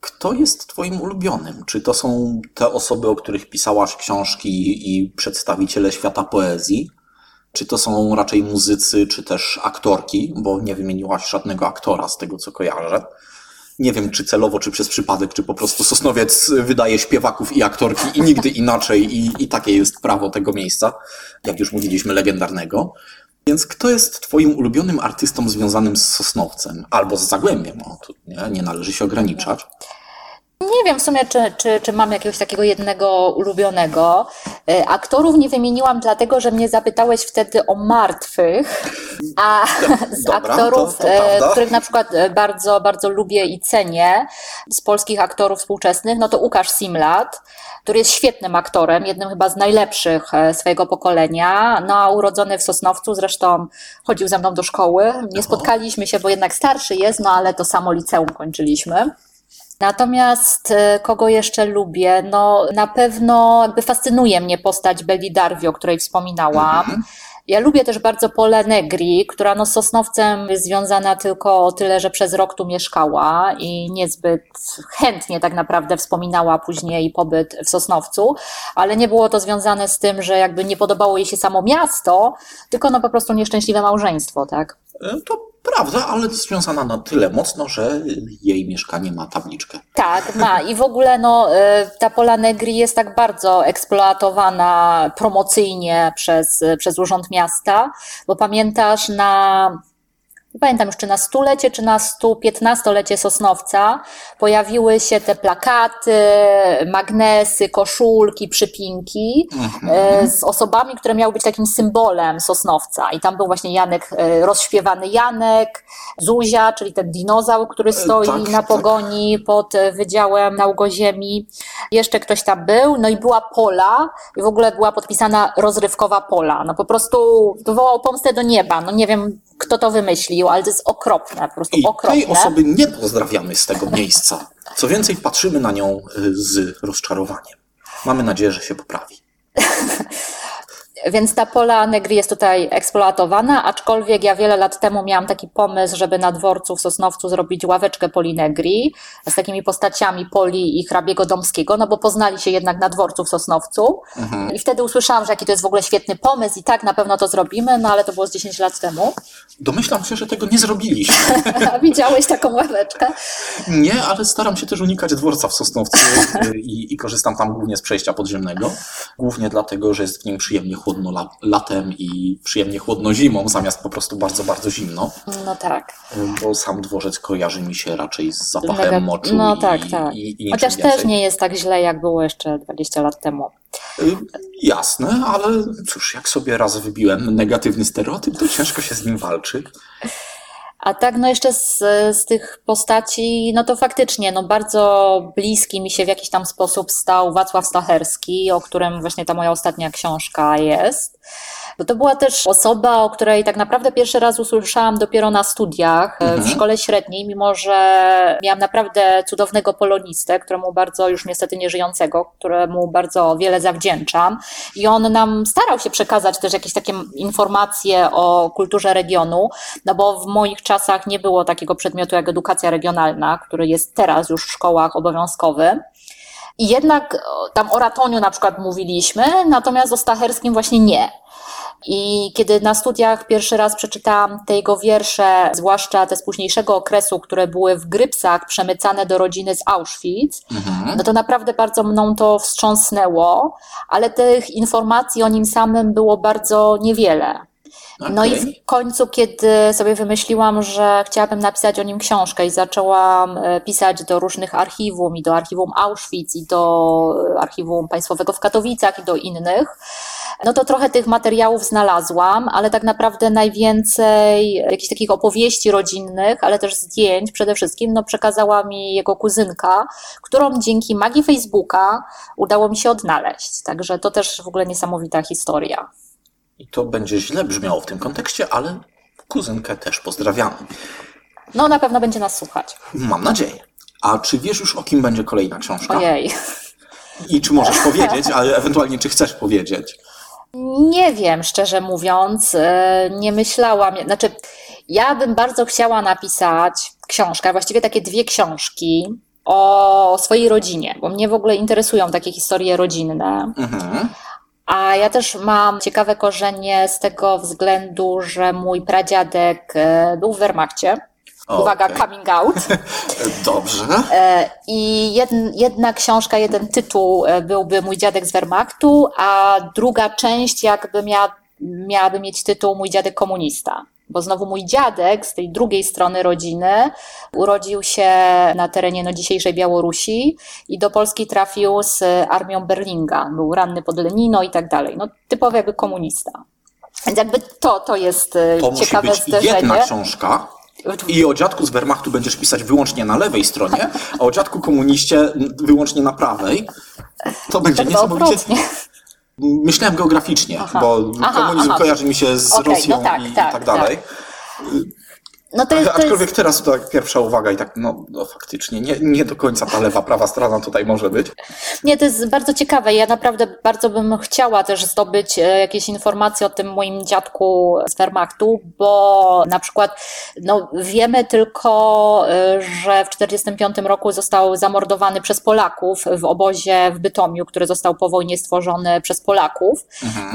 Kto jest twoim ulubionym? Czy to są te osoby, o których pisałaś książki i przedstawiciele świata poezji? Czy to są raczej muzycy, czy też aktorki? Bo nie wymieniłaś żadnego aktora z tego, co kojarzę. Nie wiem, czy celowo, czy przez przypadek, czy po prostu Sosnowiec wydaje śpiewaków i aktorki i nigdy inaczej i, i takie jest prawo tego miejsca, jak już mówiliśmy, legendarnego. Więc kto jest twoim ulubionym artystą związanym z Sosnowcem? Albo z Zagłębiem? O, tu nie, nie należy się ograniczać. Nie wiem w sumie, czy, czy, czy mam jakiegoś takiego jednego ulubionego. E, Aktorów nie wymieniłam dlatego, że mnie zapytałeś wtedy o martwych, a z Dobra, aktorów, to- to e, których na przykład e, bardzo, bardzo lubię i cenię, z polskich aktorów współczesnych, no to Łukasz Simlat, który jest świetnym aktorem, jednym chyba z najlepszych swojego pokolenia, no a urodzony w Sosnowcu, zresztą chodził ze mną do szkoły. Nie spotkaliśmy się, bo jednak starszy jest, no ale to samo liceum kończyliśmy. Natomiast e, kogo jeszcze lubię? No na pewno jakby fascynuje mnie postać Belli Darvi, o której wspominałam. Ja lubię też bardzo Pole Negri, która no z Sosnowcem jest związana tylko o tyle, że przez rok tu mieszkała i niezbyt chętnie tak naprawdę wspominała później pobyt w Sosnowcu, ale nie było to związane z tym, że jakby nie podobało jej się samo miasto, tylko no po prostu nieszczęśliwe małżeństwo, tak? E, To prawda, ale związana na tyle mocno, że jej mieszkanie ma tabliczkę. Tak, ma. I w ogóle no, y, ta Pola Negri jest tak bardzo eksploatowana promocyjnie przez, przez Urząd Miasta, bo pamiętasz na nie pamiętam już czy na stulecie, czy na 115-lecie Sosnowca, pojawiły się te plakaty, magnesy, koszulki, przypinki e, z osobami, które miały być takim symbolem Sosnowca. I tam był właśnie Janek, e, rozśpiewany Janek, Zuzia, czyli ten dinozaur, który stoi tak, na tak. pogoni pod e, Wydziałem Naukoziemi. Jeszcze ktoś tam był, no i była Pola i w ogóle była podpisana rozrywkowa Pola. No po prostu wywołał pomstę do nieba. No nie wiem, kto to wymyślił, ale to jest okropne, po prostu I okropne. tej osoby nie pozdrawiamy z tego miejsca. Co więcej, patrzymy na nią y, z rozczarowaniem. Mamy nadzieję, że się poprawi. Więc ta pola negri jest tutaj eksploatowana, aczkolwiek ja wiele lat temu miałam taki pomysł, żeby na dworcu w Sosnowcu zrobić ławeczkę poli negri z takimi postaciami Poli i hrabiego Domskiego, no bo poznali się jednak na dworcu w Sosnowcu. I wtedy usłyszałam, że jaki to jest w ogóle świetny pomysł i tak, na pewno to zrobimy, no ale to było z 10 lat temu. Domyślam się, że tego nie zrobiliśmy. A widziałeś taką ławeczkę? Nie, ale staram się też unikać dworca w Sosnowcu y, i, i korzystam tam głównie z przejścia podziemnego. Głównie dlatego, że jest w nim przyjemnie chłodno la, latem i przyjemnie chłodno zimą, zamiast po prostu bardzo, bardzo zimno. No tak. Bo sam dworzec kojarzy mi się raczej z zapachem Mega- moczu no i, tak, tak. i, i Chociaż więcej. też nie jest tak źle, jak było jeszcze 20 lat temu. Jasne, ale cóż, jak sobie raz wybiłem negatywny stereotyp, to ciężko się z nim walczy. A tak, no jeszcze z, z tych postaci, no to faktycznie, no bardzo bliski mi się w jakiś tam sposób stał Wacław Stacherski, o którym właśnie ta moja ostatnia książka jest. Bo to była też osoba, o której tak naprawdę pierwszy raz usłyszałam dopiero na studiach e, w szkole średniej, mimo że miałam naprawdę cudownego polonistę, któremu bardzo już niestety nieżyjącego, któremu bardzo wiele zawdzięczam. I on nam starał się przekazać też jakieś takie informacje o kulturze regionu, no bo w moich czasach nie było takiego przedmiotu jak edukacja regionalna, który jest teraz już w szkołach obowiązkowy. I jednak o, tam o ratoniu na przykład mówiliśmy, natomiast o Stacherskim właśnie nie. I kiedy na studiach pierwszy raz przeczytałam te jego wiersze, zwłaszcza te z późniejszego okresu, które były w Grypsach przemycane do rodziny z Auschwitz, no to naprawdę bardzo mną to wstrząsnęło, ale tych informacji o nim samym było bardzo niewiele. No i w końcu, kiedy sobie wymyśliłam, że chciałabym napisać o nim książkę i zaczęłam e, pisać do różnych archiwum, i do archiwum Auschwitz, i do e, archiwum państwowego w Katowicach, i do innych, no to trochę tych materiałów znalazłam, ale tak naprawdę najwięcej jakichś takich opowieści rodzinnych, ale też zdjęć przede wszystkim, no przekazała mi jego kuzynka, którą dzięki magii Facebooka udało mi się odnaleźć. Także to też w ogóle niesamowita historia. I to będzie źle brzmiało w tym kontekście, ale kuzynkę też pozdrawiamy. No na pewno będzie nas słuchać. Mam nadzieję. A czy wiesz już, o kim będzie kolejna książka? Ojej. I czy możesz powiedzieć, ale ewentualnie czy chcesz powiedzieć? Nie wiem, szczerze mówiąc, e, nie myślałam. Znaczy, ja bym bardzo chciała napisać książkę, właściwie takie dwie książki o swojej rodzinie, bo mnie w ogóle interesują takie historie rodzinne. Mhm. A ja też mam ciekawe korzenie z tego względu, że mój pradziadek e, był w Wehrmachcie. Uwaga, Okej. coming out. Dobrze. E, I jedn, jedna książka, jeden tytuł e, byłby Mój dziadek z Wehrmachtu, a druga część jakby miała, miałaby mieć tytuł Mój dziadek komunista. Bo znowu mój dziadek z tej drugiej strony rodziny urodził się na terenie no, dzisiejszej Białorusi i do Polski trafił z armią Berlinga. Był ranny pod Lenino i tak dalej. No, typowy jakby komunista. Więc jakby to, to jest e, To musi ciekawe być zderzenie. jedna książka. I o dziadku z Wehrmachtu będziesz pisać wyłącznie na lewej stronie, a o dziadku komuniście wyłącznie na prawej. To będzie Tak niesamowicie. odwrotnie. Myślałem geograficznie, bo Aha, komunizm aha. kojarzy mi się z Okej, Rosją no tak, i, tak, i tak dalej. No to jest, to jest... Aczkolwiek teraz to tak pierwsza uwaga i tak, no, no faktycznie, nie, nie do końca ta lewa, prawa strona tutaj może być. Nie, to jest bardzo ciekawe. Ja naprawdę bardzo bym chciała też zdobyć e, jakieś informacje o tym moim dziadku z Wehrmachtu, bo na przykład no, wiemy tylko, e, że w 1945 roku został zamordowany przez Polaków w obozie w Bytomiu, który został po wojnie stworzony przez Polaków.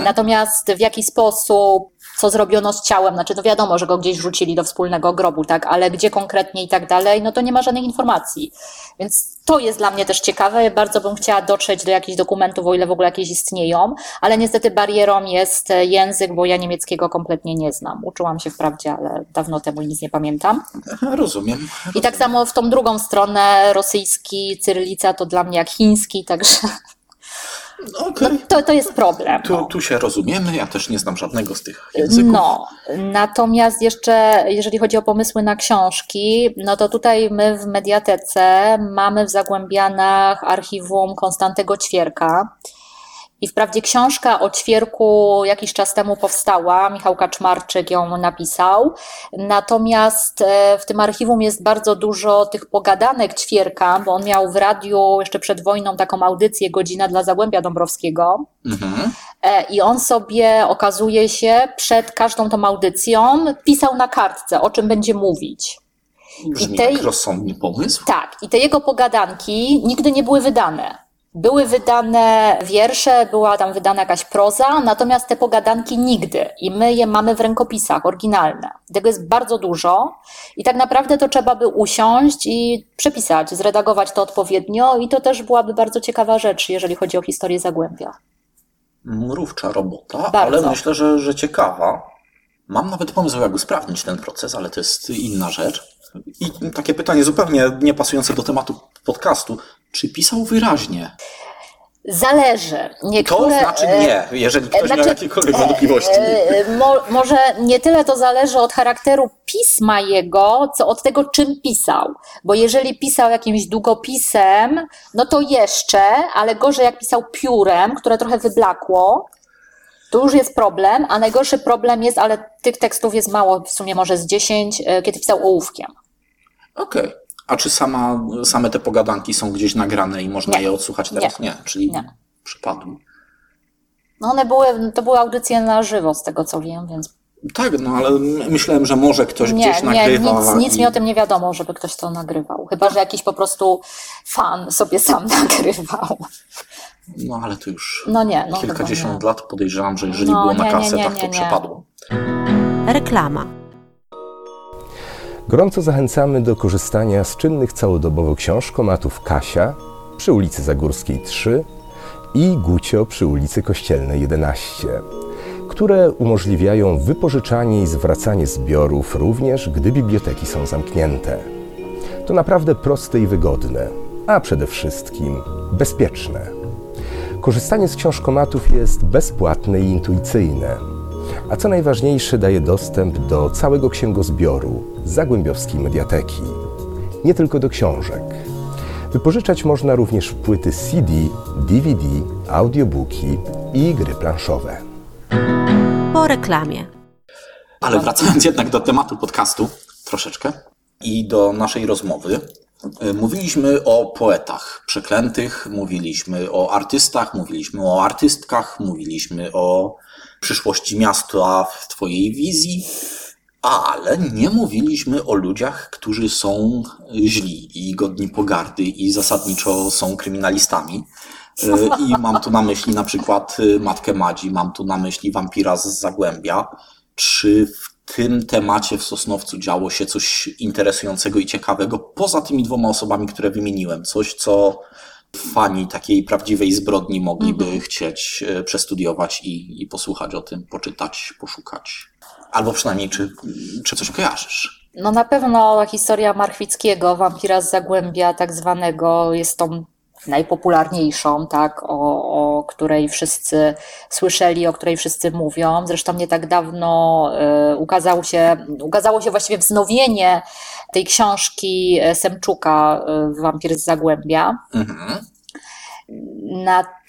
Natomiast w jaki sposób co zrobiono z ciałem, znaczy no wiadomo, że go gdzieś rzucili do wspólnego grobu, tak, ale gdzie konkretnie i tak dalej, no to nie ma żadnych informacji. Więc to jest dla mnie też ciekawe. Bardzo bym chciała dotrzeć do jakichś dokumentów, o ile w ogóle jakieś istnieją, ale niestety barierą jest język, bo ja niemieckiego kompletnie nie znam. Uczyłam się wprawdzie, ale dawno temu nic nie pamiętam. Rozumiem. I tak samo w tą drugą stronę rosyjski, cyrylica to dla mnie jak chiński, także Okay. No, to, to jest problem. Tu, no. tu się rozumiemy, ja też nie znam żadnego z tych języków. No, natomiast jeszcze, jeżeli chodzi o pomysły na książki, no to tutaj my w Mediatece mamy w Zagłębianach archiwum Konstantego Ćwierka. I wprawdzie książka o ćwierku jakiś czas temu powstała, Michał Kaczmarczyk ją napisał, natomiast e, w tym archiwum jest bardzo dużo tych pogadanek ćwierka, bo on miał w radiu jeszcze przed wojną taką audycję Godzina dla Zagłębia Dąbrowskiego. Mhm. E, I on sobie, okazuje się, przed każdą tą audycją pisał na kartce, o czym będzie mówić. Brzmi I tej, jak rozsądny pomysł. Tak, i te jego pogadanki nigdy nie były wydane. Były wydane wiersze, była tam wydana jakaś proza, natomiast te pogadanki nigdy. I my je mamy w rękopisach, oryginalne. Tego jest bardzo dużo i tak naprawdę to trzeba by usiąść i przepisać, zredagować to odpowiednio i to też byłaby bardzo ciekawa rzecz, jeżeli chodzi o historię Zagłębia. Mrówcza robota, bardzo. ale myślę, że, że ciekawa. Mam nawet pomysł, jak usprawnić ten proces, ale to jest inna rzecz. I takie pytanie zupełnie nie pasujące do tematu podcastu. Czy pisał wyraźnie? Zależy. Niektóre, to znaczy nie, jeżeli ktoś znaczy, miał jakiekolwiek wątpliwości. E, mo, może nie tyle to zależy od charakteru pisma jego, co od tego, czym pisał. Bo jeżeli pisał jakimś długopisem, no to jeszcze, ale gorzej jak pisał piórem, które trochę wyblakło, to już jest problem, a najgorszy problem jest, ale tych tekstów jest mało, w sumie może z 10, e, kiedy pisał ołówkiem. Okej. Okay. A czy sama, same te pogadanki są gdzieś nagrane i można nie. je odsłuchać teraz? Nie, nie czyli nie. przypadły. No one były, to były audycje na żywo, z tego co wiem, więc. Tak, no ale myślałem, że może ktoś nie, gdzieś nagrywa. Nie, nic, nic i... mi o tym nie wiadomo, żeby ktoś to nagrywał. Chyba, że jakiś po prostu fan sobie sam nagrywał. No ale to już no nie, no kilkadziesiąt nie. lat podejrzewam, że jeżeli no, było na kasetach, to przepadło. Reklama. Gorąco zachęcamy do korzystania z czynnych całodobowo książkomatów Kasia przy ulicy Zagórskiej 3 i Gucio przy ulicy Kościelnej 11, które umożliwiają wypożyczanie i zwracanie zbiorów również, gdy biblioteki są zamknięte. To naprawdę proste i wygodne, a przede wszystkim bezpieczne. Korzystanie z książkomatów jest bezpłatne i intuicyjne a co najważniejsze daje dostęp do całego księgozbioru Zagłębiowskiej Mediateki. Nie tylko do książek. Wypożyczać można również płyty CD, DVD, audiobooki i gry planszowe. Po reklamie. Ale wracając jednak do tematu podcastu troszeczkę i do naszej rozmowy, y, Mówiliśmy o poetach przeklętych, mówiliśmy o artystach, mówiliśmy o artystkach, mówiliśmy o przyszłości miasta w Twojej wizji, ale nie mówiliśmy o ludziach, którzy są źli i godni pogardy i zasadniczo są kryminalistami. E, I mam tu na myśli na przykład e, Matkę Madzi, mam tu na myśli wampira z Zagłębia. Czy w tym temacie w Sosnowcu działo się coś interesującego i ciekawego, poza tymi dwoma osobami, które wymieniłem? Coś, co fani takiej prawdziwej zbrodni mogliby mhm. chcieć e, przestudiować i, i posłuchać o tym, poczytać, poszukać. Albo przynajmniej, czy, czy coś kojarzysz? No na pewno historia Marchwickiego, wampira z Zagłębia tak zwanego, jest tą najpopularniejszą, tak, o, o której wszyscy słyszeli, o której wszyscy mówią. Zresztą nie tak dawno y, ukazało, się, ukazało się właściwie wznowienie tej książki Semczuka, y, Wampir z Zagłębia. Mhm.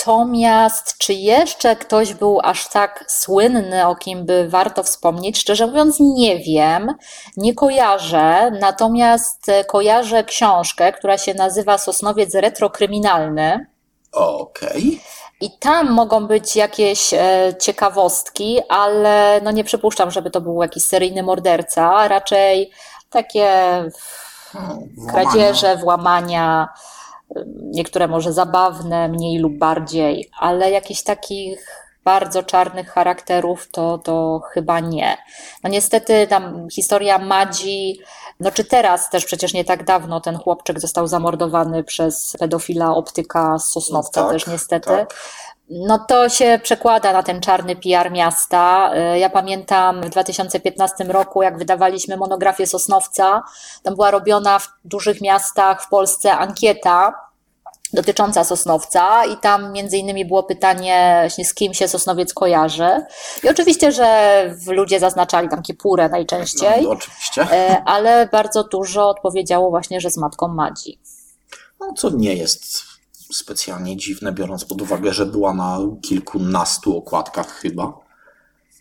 Natomiast czy jeszcze ktoś był aż tak słynny, o kim by warto wspomnieć? Szczerze mówiąc, nie wiem, nie kojarzę. Natomiast kojarzę książkę, która się nazywa Sosnowiec Retrokryminalny. Okej. Okay. I tam mogą być jakieś e, ciekawostki, ale no nie przypuszczam, żeby to był jakiś seryjny morderca, raczej takie no, kradzieże, włamania niektóre może zabawne, mniej lub bardziej, ale jakichś takich bardzo czarnych charakterów, to, to chyba nie. No niestety tam historia Madzi, no czy teraz też przecież nie tak dawno ten chłopczyk został zamordowany przez pedofila optyka z Sosnowca Tak, też niestety. tak. No to się przekłada na ten czarny PR miasta. Y, Ja pamiętam w 2015 roku, jak wydawaliśmy monografię Sosnowca, tam była robiona w dużych miastach w Polsce ankieta dotycząca Sosnowca i tam między innymi było pytanie właśnie z kim się Sosnowiec kojarzy. I oczywiście, że ludzie zaznaczali tam Kipurę najczęściej, No, oczywiście. y, ale bardzo dużo odpowiedziało właśnie, że z matką Madzi. No, co nie jest specjalnie dziwne, biorąc pod uwagę, że była na kilkunastu okładkach chyba.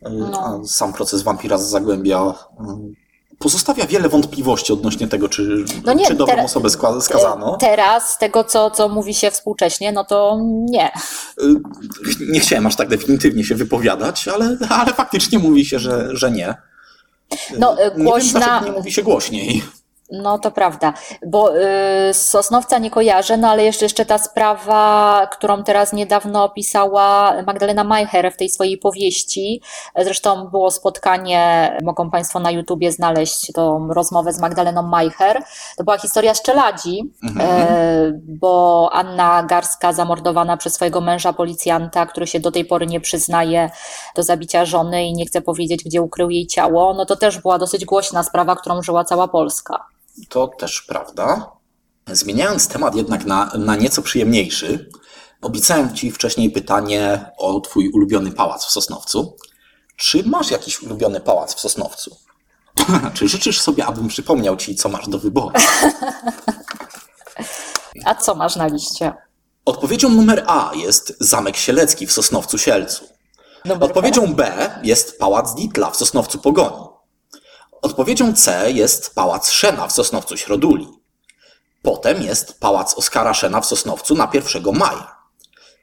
Y, No. A sam proces wampira z Zagłębia y, pozostawia wiele wątpliwości odnośnie tego, czy, No nie, czy dobrą tera- osobę skła- skazano. Teraz, z tego co, co mówi się współcześnie, no to nie. Nie chciałem aż tak definitywnie się wypowiadać, ale, ale faktycznie mówi się, że, że nie. No, y, Nie wiem, głośna- nie mówi się głośniej. No to prawda, bo y, Sosnowca nie kojarzę, no ale jeszcze, jeszcze ta sprawa, którą teraz niedawno opisała Magdalena Majcher w tej swojej powieści. Zresztą było spotkanie, mogą Państwo na YouTubie znaleźć tą rozmowę z Magdaleną Majcher. To była historia z Czeladzi, e, bo Anna Garska zamordowana przez swojego męża policjanta, który się do tej pory nie przyznaje do zabicia żony i nie chce powiedzieć, gdzie ukrył jej ciało, no to też była dosyć głośna sprawa, którą żyła cała Polska. To też prawda. Zmieniając temat jednak na, na nieco przyjemniejszy, obiecałem Ci wcześniej pytanie o Twój ulubiony pałac w Sosnowcu. Czy masz jakiś ulubiony pałac w Sosnowcu? Czy życzysz sobie, abym przypomniał Ci, co masz do wyboru? A co masz na liście? Odpowiedzią numer A jest Zamek Sielecki w Sosnowcu Sielcu. Odpowiedzią B jest Pałac Ditla w Sosnowcu Pogoni. Odpowiedzią C jest Pałac Szena w Sosnowcu Środuli. Potem jest Pałac Oskara Szena w Sosnowcu na 1 maja.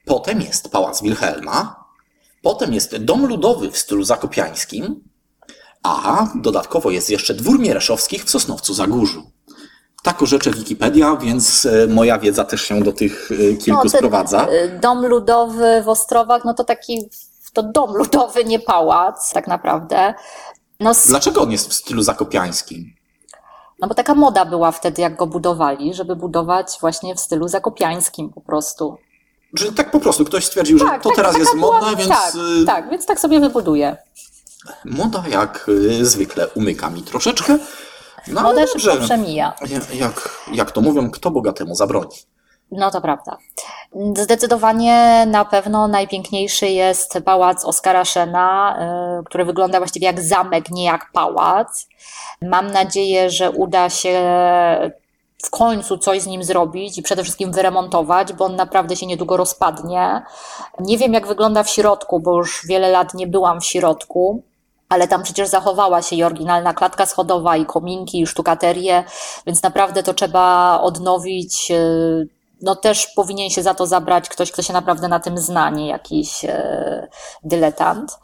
Potem jest Pałac Wilhelma. Potem jest Dom Ludowy w stylu zakopiańskim. A dodatkowo jest jeszcze Dwór Miereszowskich w Sosnowcu Zagórzu. Tak orzecze Wikipedia, więc e, moja wiedza też się do tych e, kilku No, sprowadza. y, Dom ludowy w Ostrowach, no to taki, to dom ludowy, nie pałac, tak naprawdę. No, s- Dlaczego on jest w stylu zakopiańskim? no bo taka moda była wtedy, jak go budowali, żeby budować właśnie w stylu zakopiańskim po prostu. Czyli tak po prostu ktoś stwierdził, że to tak, teraz jest była- modne, więc Tak, y, tak, więc tak sobie wybuduję. moda jak y, zwykle umyka mi troszeczkę. No ale Moda dobrze. szybko przemija. Ja- Jak, jak to mówią, kto bogatemu zabroni? No to prawda. Zdecydowanie na pewno najpiękniejszy jest pałac Oskara Szena, y, który wygląda właściwie jak zamek, nie jak pałac. Mam nadzieję, że uda się w końcu coś z nim zrobić i przede wszystkim wyremontować, bo on naprawdę się niedługo rozpadnie. Nie wiem, jak wygląda w środku, bo już wiele lat nie byłam w środku. Ale tam przecież zachowała się i oryginalna klatka schodowa, i kominki, i sztukaterie, więc naprawdę to trzeba odnowić. No też powinien się za to zabrać ktoś, kto się naprawdę na tym zna, nie jakiś e, dyletant.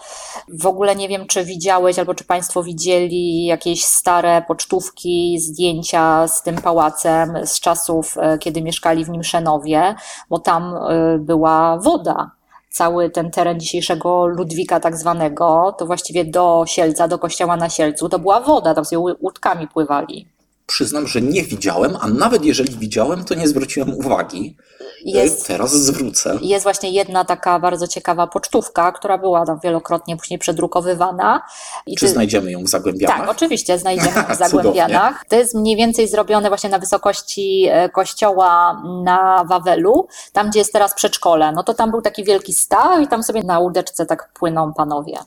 W ogóle nie wiem, czy widziałeś albo czy Państwo widzieli jakieś stare pocztówki, zdjęcia z tym pałacem z czasów, e, kiedy mieszkali w nim Szenowie, bo tam e, była woda cały ten teren dzisiejszego Ludwika tak zwanego, to właściwie do Sielca, do kościoła na Sielcu, to była woda, tam sobie łódkami pływali. Przyznam, że nie widziałem, a nawet jeżeli widziałem, to nie zwróciłem uwagi. Jest, Teraz zwrócę. jest właśnie jedna taka bardzo ciekawa pocztówka, która była tam wielokrotnie później przedrukowywana. I Czy ty- znajdziemy ją w Zagłębianach? Tak, oczywiście znajdziemy w Cudownie. Zagłębianach. To jest mniej więcej zrobione właśnie na wysokości e, kościoła na Wawelu, tam gdzie jest teraz przedszkole. No to tam był taki wielki staw i tam sobie na łódeczce tak płyną panowie.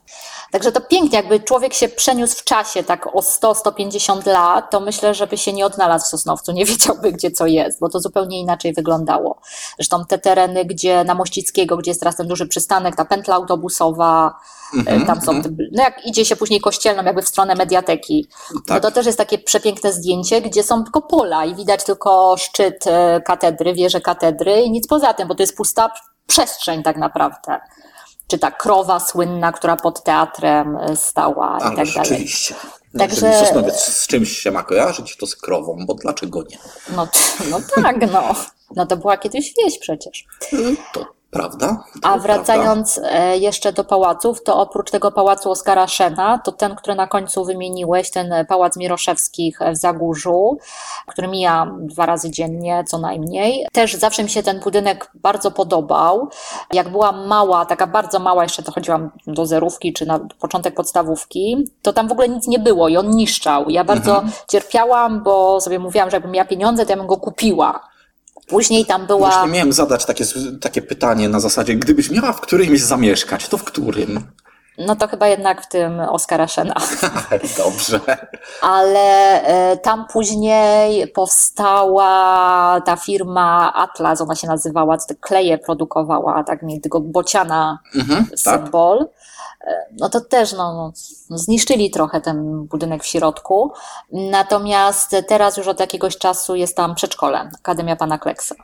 Także to pięknie, jakby człowiek się przeniósł w czasie tak o 100-150 lat, to myślę, żeby się nie odnalazł w Sosnowcu, nie wiedziałby gdzie co jest, bo to zupełnie inaczej wyglądało. Zresztą te tereny, gdzie na Mościckiego, gdzie jest teraz ten duży przystanek, ta pętla autobusowa, Mhm, e, tam są, te, no jak idzie się później kościelną jakby w stronę mediateki, no Tak. to też jest takie przepiękne zdjęcie, gdzie są tylko pola i widać tylko szczyt e, katedry, wieże katedry i nic poza tym, bo to jest pusta przestrzeń tak naprawdę. Czy ta krowa słynna, która pod teatrem e, stała i Ale tak dalej. rzeczywiście. No, Także- Jeżeli Sosnowiec z czymś się ma kojarzyć, to z krową, bo dlaczego nie? No, no tak, no. No to była kiedyś wieś przecież. To Prawda? A To wracając e, jeszcze do pałaców, to oprócz tego pałacu Oskara Szena, to ten, który na końcu wymieniłeś, ten pałac Miroszewskich w Zagórzu, który mija dwa razy dziennie co najmniej. Też zawsze mi się ten budynek bardzo podobał. Jak byłam mała, taka bardzo mała, jeszcze to chodziłam do zerówki czy na początek podstawówki, to tam w ogóle nic nie było i on niszczał. Ja bardzo cierpiałam, bo sobie mówiłam, że jakbym miała pieniądze, to ja bym go kupiła. Później tam była. Właśnie miałem zadać takie, takie pytanie na zasadzie, gdybyś miała w którymś zamieszkać, to w którym? No to chyba jednak w tym Oskara Szena. Dobrze. Ale e, tam później powstała ta firma Atlas, ona się nazywała, kleje produkowała, tak mi tego bociana Mhm, tak. symbol. E, No to też no, no, zniszczyli trochę ten budynek w środku. Natomiast teraz już od jakiegoś czasu jest tam przedszkole, Akademia Pana Kleksa.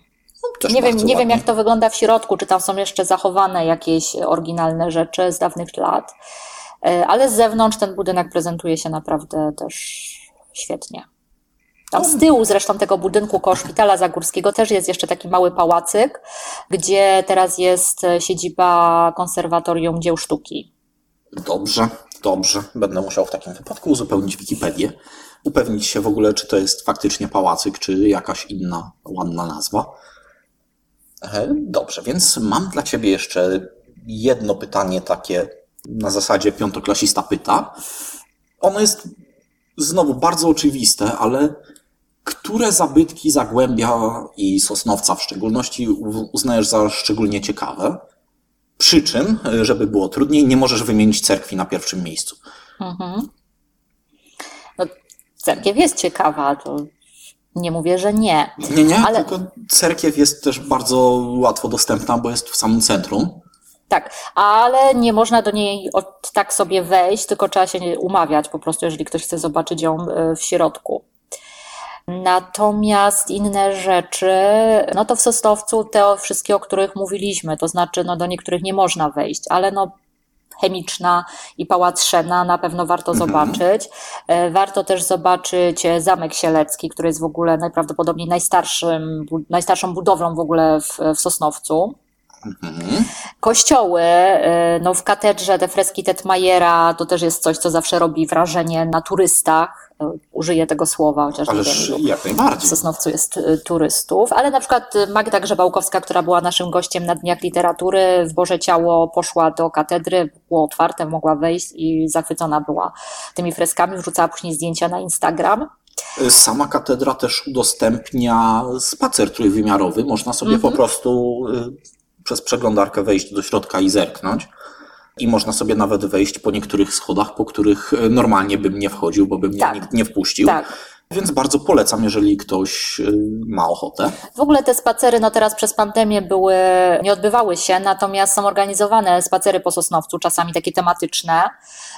Też Nie wiem, nie wiem, jak to wygląda w środku, czy tam są jeszcze zachowane jakieś oryginalne rzeczy z dawnych lat, E, ale z zewnątrz ten budynek prezentuje się naprawdę też świetnie. Tam z tyłu zresztą tego budynku koło szpitala Zagórskiego też jest jeszcze taki mały pałacyk, gdzie teraz jest e, siedziba Konserwatorium Dzieł Sztuki. Dobrze, dobrze. Będę musiał w takim wypadku uzupełnić Wikipedię. Upewnić się w ogóle, czy to jest faktycznie pałacyk, czy jakaś inna ładna nazwa. E, Dobrze, więc mam dla Ciebie jeszcze jedno pytanie takie na zasadzie piątoklasista pyta. Ono jest znowu bardzo oczywiste, ale które zabytki Zagłębia i Sosnowca w szczególności uznajesz za szczególnie ciekawe? Przy czym, żeby było trudniej, nie możesz wymienić cerkwi na pierwszym miejscu. Mhm. No, cerkiew jest ciekawa, to nie mówię, że nie. Nie, nie, Ale- tylko cerkiew jest też bardzo łatwo dostępna, bo jest w samym centrum. Tak, ale nie można do niej od tak sobie wejść, tylko trzeba się umawiać po prostu, jeżeli ktoś chce zobaczyć ją e, w środku. Natomiast inne rzeczy, no to w Sosnowcu te wszystkie, o których mówiliśmy, to znaczy no do niektórych nie można wejść, ale no chemiczna i Pałac Szena na pewno warto zobaczyć. E, Warto też zobaczyć e, Zamek Sielecki, który jest w ogóle najprawdopodobniej najstarszym, najstarszą budowlą w ogóle w, w Sosnowcu. Mhm. Kościoły, y, no w katedrze te freski Tetmajera to też jest coś, co zawsze robi wrażenie na turystach. Y, Użyję tego słowa, chociaż nie Ależ wiem, jak w najbardziej. Sosnowcu jest y, turystów, ale na przykład y, Magda Grzebałkowska, która była naszym gościem na Dniach Literatury, w Boże Ciało poszła do katedry, było otwarte, mogła wejść i zachwycona była tymi freskami, wrzucała później zdjęcia na Instagram. Sama katedra też udostępnia spacer trójwymiarowy. Można sobie po prostu y, przez przeglądarkę wejść do środka i zerknąć. I można sobie nawet wejść po niektórych schodach, po których y, normalnie bym nie wchodził, bo by mnie Tak. nikt nie wpuścił. Tak. Więc bardzo polecam, jeżeli ktoś y, ma ochotę. W ogóle te spacery, no teraz przez pandemię były, nie odbywały się, natomiast są organizowane spacery po Sosnowcu, czasami takie tematyczne.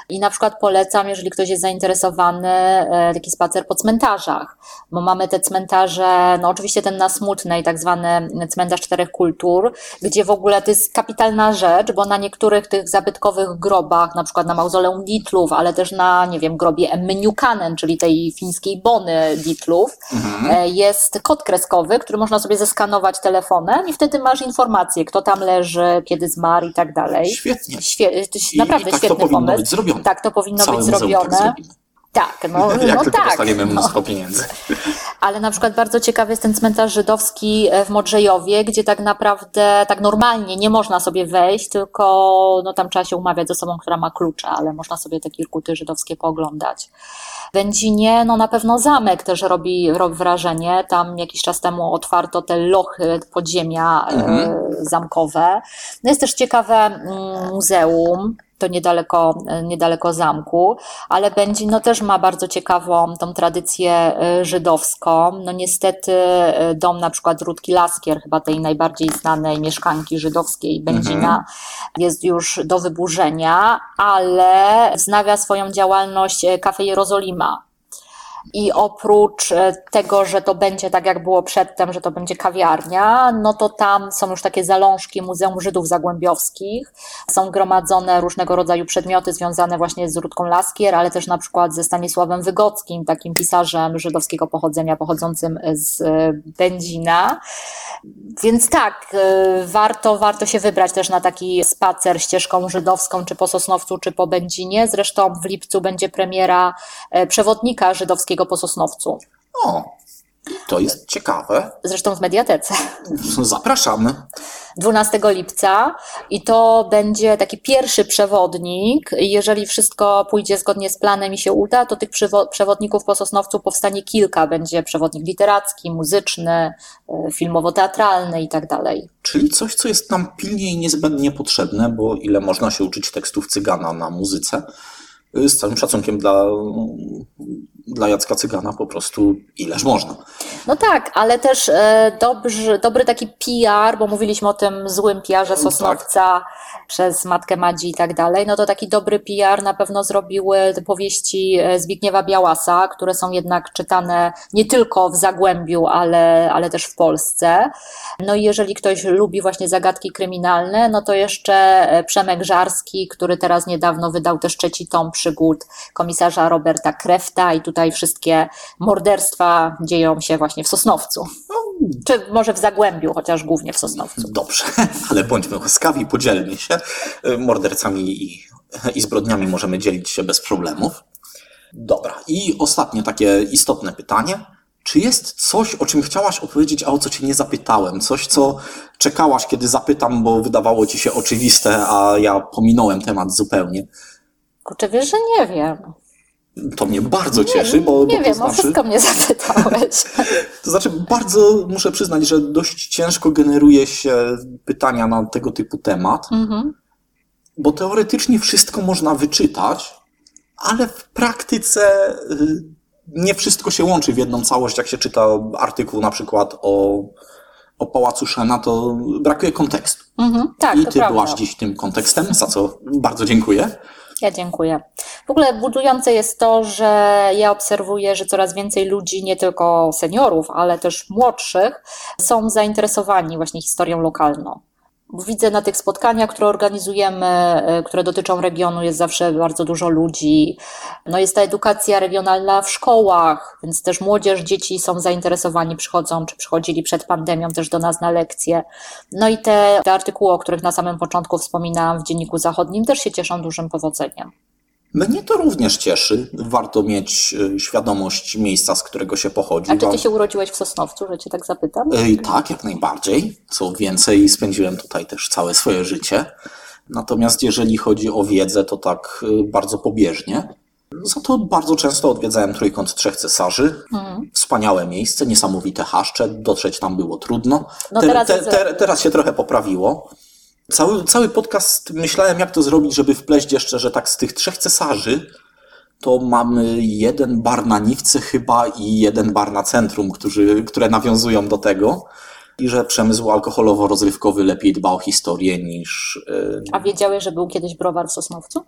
I na przykład polecam, jeżeli ktoś jest zainteresowany, e, taki spacer po cmentarzach, bo mamy te cmentarze, no oczywiście ten na Smutnej, tak zwany cmentarz czterech kultur, gdzie w ogóle to jest kapitalna rzecz, bo na niektórych tych zabytkowych grobach, na przykład na mauzoleum Ditlów, ale też na, nie wiem, grobie Emmy Newkanen, czyli tej fińskiej Bony Ditlów, e, jest kod kreskowy, który można sobie zeskanować telefonem i wtedy masz informację, kto tam leży, kiedy zmarł i tak dalej. Świetnie. Świe- to jest I, naprawdę i tak świetny pomysł. Tak, to powinno Całe być tak zrobione. Tak, no, Jak no tylko tak. dostaniemy no. mnóstwo pieniędzy. Ale na przykład bardzo ciekawy jest ten cmentarz żydowski e, w Modrzejowie, gdzie tak naprawdę, tak normalnie nie można sobie wejść, tylko no, tam trzeba się umawiać z osobą, która ma klucze, ale można sobie te kirkuty żydowskie pooglądać. Wędzinie, no na pewno zamek też robi, robi wrażenie. Tam jakiś czas temu otwarto te lochy podziemia e, zamkowe. No jest też ciekawe mm, muzeum, to niedaleko, niedaleko zamku, ale Będzin no, też ma bardzo ciekawą tą tradycję e, żydowską. No niestety e, dom na przykład Rutki Laskier, chyba tej najbardziej znanej mieszkanki żydowskiej Będzina, jest już do wyburzenia, ale wznawia swoją działalność Kafe Jerozolima. I oprócz e, tego, że to będzie tak jak było przedtem, że to będzie kawiarnia, no to tam są już takie zalążki Muzeum Żydów Zagłębiowskich. Są gromadzone różnego rodzaju przedmioty związane właśnie z Rudką Laskier, ale też na przykład ze Stanisławem Wygockim, takim pisarzem żydowskiego pochodzenia, pochodzącym z e, Będzina. Więc tak, e, warto, warto się wybrać też na taki spacer ścieżką żydowską, czy po Sosnowcu, czy po Będzinie. Zresztą w lipcu będzie premiera przewodnika żydowskiego po Sosnowcu. O, to jest ciekawe. Zresztą w mediatece. Zapraszamy. 12 lipca i to będzie taki pierwszy przewodnik. Jeżeli wszystko pójdzie zgodnie z planem i się uda, to tych przewodników po Sosnowcu powstanie kilka. Będzie przewodnik literacki, muzyczny, y, filmowo-teatralny i tak dalej. Czyli coś, co jest nam pilnie i niezbędnie potrzebne, bo ile można się uczyć tekstów cygana na muzyce, y, z całym szacunkiem dla dla Jacka Cygana po prostu ileż można. No tak, ale też e, dobry, dobry taki PR, bo mówiliśmy o tym złym PR-ze tak. Sosnowca tak. przez Matkę Madzi i tak dalej, no to taki dobry PR na pewno zrobiły powieści e, Zbigniewa Białasa, które są jednak czytane nie tylko w Zagłębiu, ale, ale też w Polsce. No i jeżeli ktoś lubi właśnie zagadki kryminalne, no to jeszcze e, Przemek Żarski, który teraz niedawno wydał też trzeci tom przygód komisarza Roberta Krefta i tutaj wszystkie morderstwa dzieją się właśnie w Sosnowcu. Czy może w Zagłębiu, chociaż głównie w Sosnowcu. Dobrze, ale bądźmy łaskawi, podzielmy się. Mordercami i, i zbrodniami możemy dzielić się bez problemów. Dobra, i ostatnie takie istotne pytanie. Czy jest coś, o czym chciałaś opowiedzieć, a o co cię nie zapytałem? Coś, co czekałaś, kiedy zapytam, bo wydawało ci się oczywiste, a ja pominąłem temat zupełnie? Kurczę, wiesz, że nie wiem. To mnie bardzo cieszy, bo. Nie bo wiem, znaczy, o wszystko mnie zapytałeś. To znaczy, bardzo muszę przyznać, że dość ciężko generuje się pytania na tego typu temat, mhm. bo teoretycznie wszystko można wyczytać, ale w praktyce y, nie wszystko się łączy w jedną całość. Jak się czyta artykuł na przykład o, o Pałacu Szena, to brakuje kontekstu. Mhm, tak, I ty prawda. byłaś dziś tym kontekstem, za co bardzo dziękuję. Ja dziękuję. W ogóle budujące jest to, że ja obserwuję, że coraz więcej ludzi, nie tylko seniorów, ale też młodszych, są zainteresowani właśnie historią lokalną. Widzę na tych spotkaniach, które organizujemy, e, które dotyczą regionu, jest zawsze bardzo dużo ludzi. No jest ta edukacja regionalna w szkołach, więc też młodzież, dzieci są zainteresowani, przychodzą, czy przychodzili przed pandemią też do nas na lekcje. No i te, te artykuły, o których na samym początku wspominałam w Dzienniku Zachodnim, też się cieszą dużym powodzeniem. Mnie to również cieszy. Warto mieć e, świadomość miejsca, z którego się pochodzi. A czy ty się urodziłeś w Sosnowcu, że cię tak zapytam? Ej, tak, jak najbardziej. Co więcej, spędziłem tutaj też całe swoje życie. Natomiast jeżeli chodzi o wiedzę, to tak e, bardzo pobieżnie. Za to bardzo często odwiedzałem Trójkąt Trzech Cesarzy. Mhm. Wspaniałe miejsce, niesamowite haszcze. Dotrzeć tam było trudno. No teraz, te, te, teraz się trochę poprawiło. Cały, cały podcast myślałem, jak to zrobić, żeby wpleść jeszcze, że tak z tych trzech cesarzy to mamy jeden bar na Niwce chyba i jeden bar na centrum, którzy, które nawiązują do tego. I że przemysł alkoholowo-rozrywkowy lepiej dba o historię niż. Yy... A wiedziałeś, że był kiedyś browar w Sosnowcu?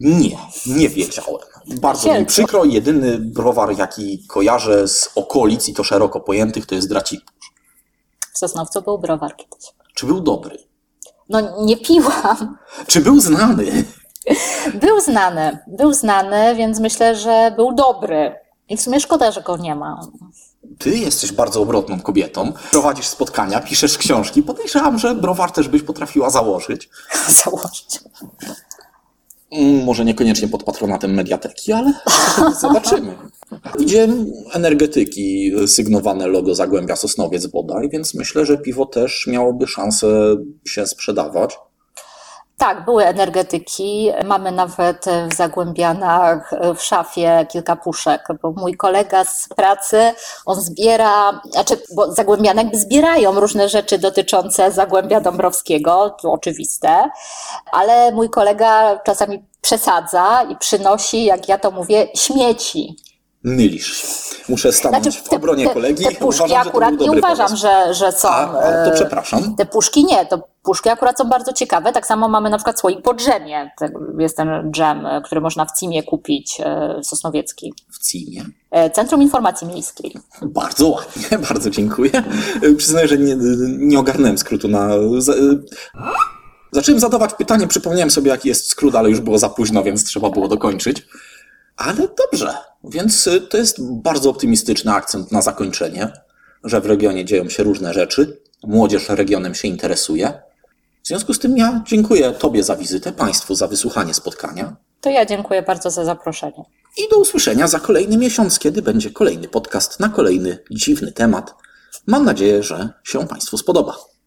Nie, nie wiedziałem. Bardzo mi przykro. Jedyny browar, jaki kojarzę z okolic i to szeroko pojętych, to jest Dracipusz. W Sosnowcu był browar kiedyś. Czy był dobry? No nie piłam. Czy był znany? Był znany, był znany, więc myślę, że był dobry. I w sumie szkoda, że go nie ma. Ty jesteś bardzo obrotną kobietą. Prowadzisz spotkania, piszesz książki. Podejrzewam, że browar też byś potrafiła założyć. założyć. Mm, może niekoniecznie pod patronatem mediateki, ale zobaczymy. Widziałem energetyki sygnowane logo Zagłębia Sosnowiec bodaj, więc myślę, że piwo też miałoby szansę się sprzedawać. Tak, były energetyki. Mamy nawet w Zagłębianach w szafie kilka puszek, bo mój kolega z pracy, on zbiera, znaczy, bo Zagłębiane jakby zbierają różne rzeczy dotyczące Zagłębia Dąbrowskiego, to oczywiste, ale mój kolega czasami przesadza i przynosi, jak ja to mówię, śmieci. Mylisz się. Muszę stanąć znaczy, te, w obronie kolegi. Te puszki uważam, akurat nie uważam, że, że są. A, to e, przepraszam. Te puszki nie, to puszki akurat są bardzo ciekawe. Tak samo mamy na przykład słoik podziemie. Jest ten dżem, e, który można w CIMie kupić, e, sosnowiecki. W CIMie? Centrum Informacji Miejskiej. Bardzo ładnie, bardzo dziękuję. Przyznaję, że nie, nie ogarnąłem skrótu na... Zacząłem zadawać pytanie, przypomniałem sobie, jaki jest skrót, ale już było za późno, więc trzeba było dokończyć. Ale dobrze, więc to jest bardzo optymistyczny akcent na zakończenie, że w regionie dzieją się różne rzeczy, młodzież regionem się interesuje. W związku z tym ja dziękuję Tobie za wizytę, Państwu za wysłuchanie spotkania. To ja dziękuję bardzo za zaproszenie. I do usłyszenia za kolejny miesiąc, kiedy będzie kolejny podcast na kolejny dziwny temat. Mam nadzieję, że się Państwu spodoba.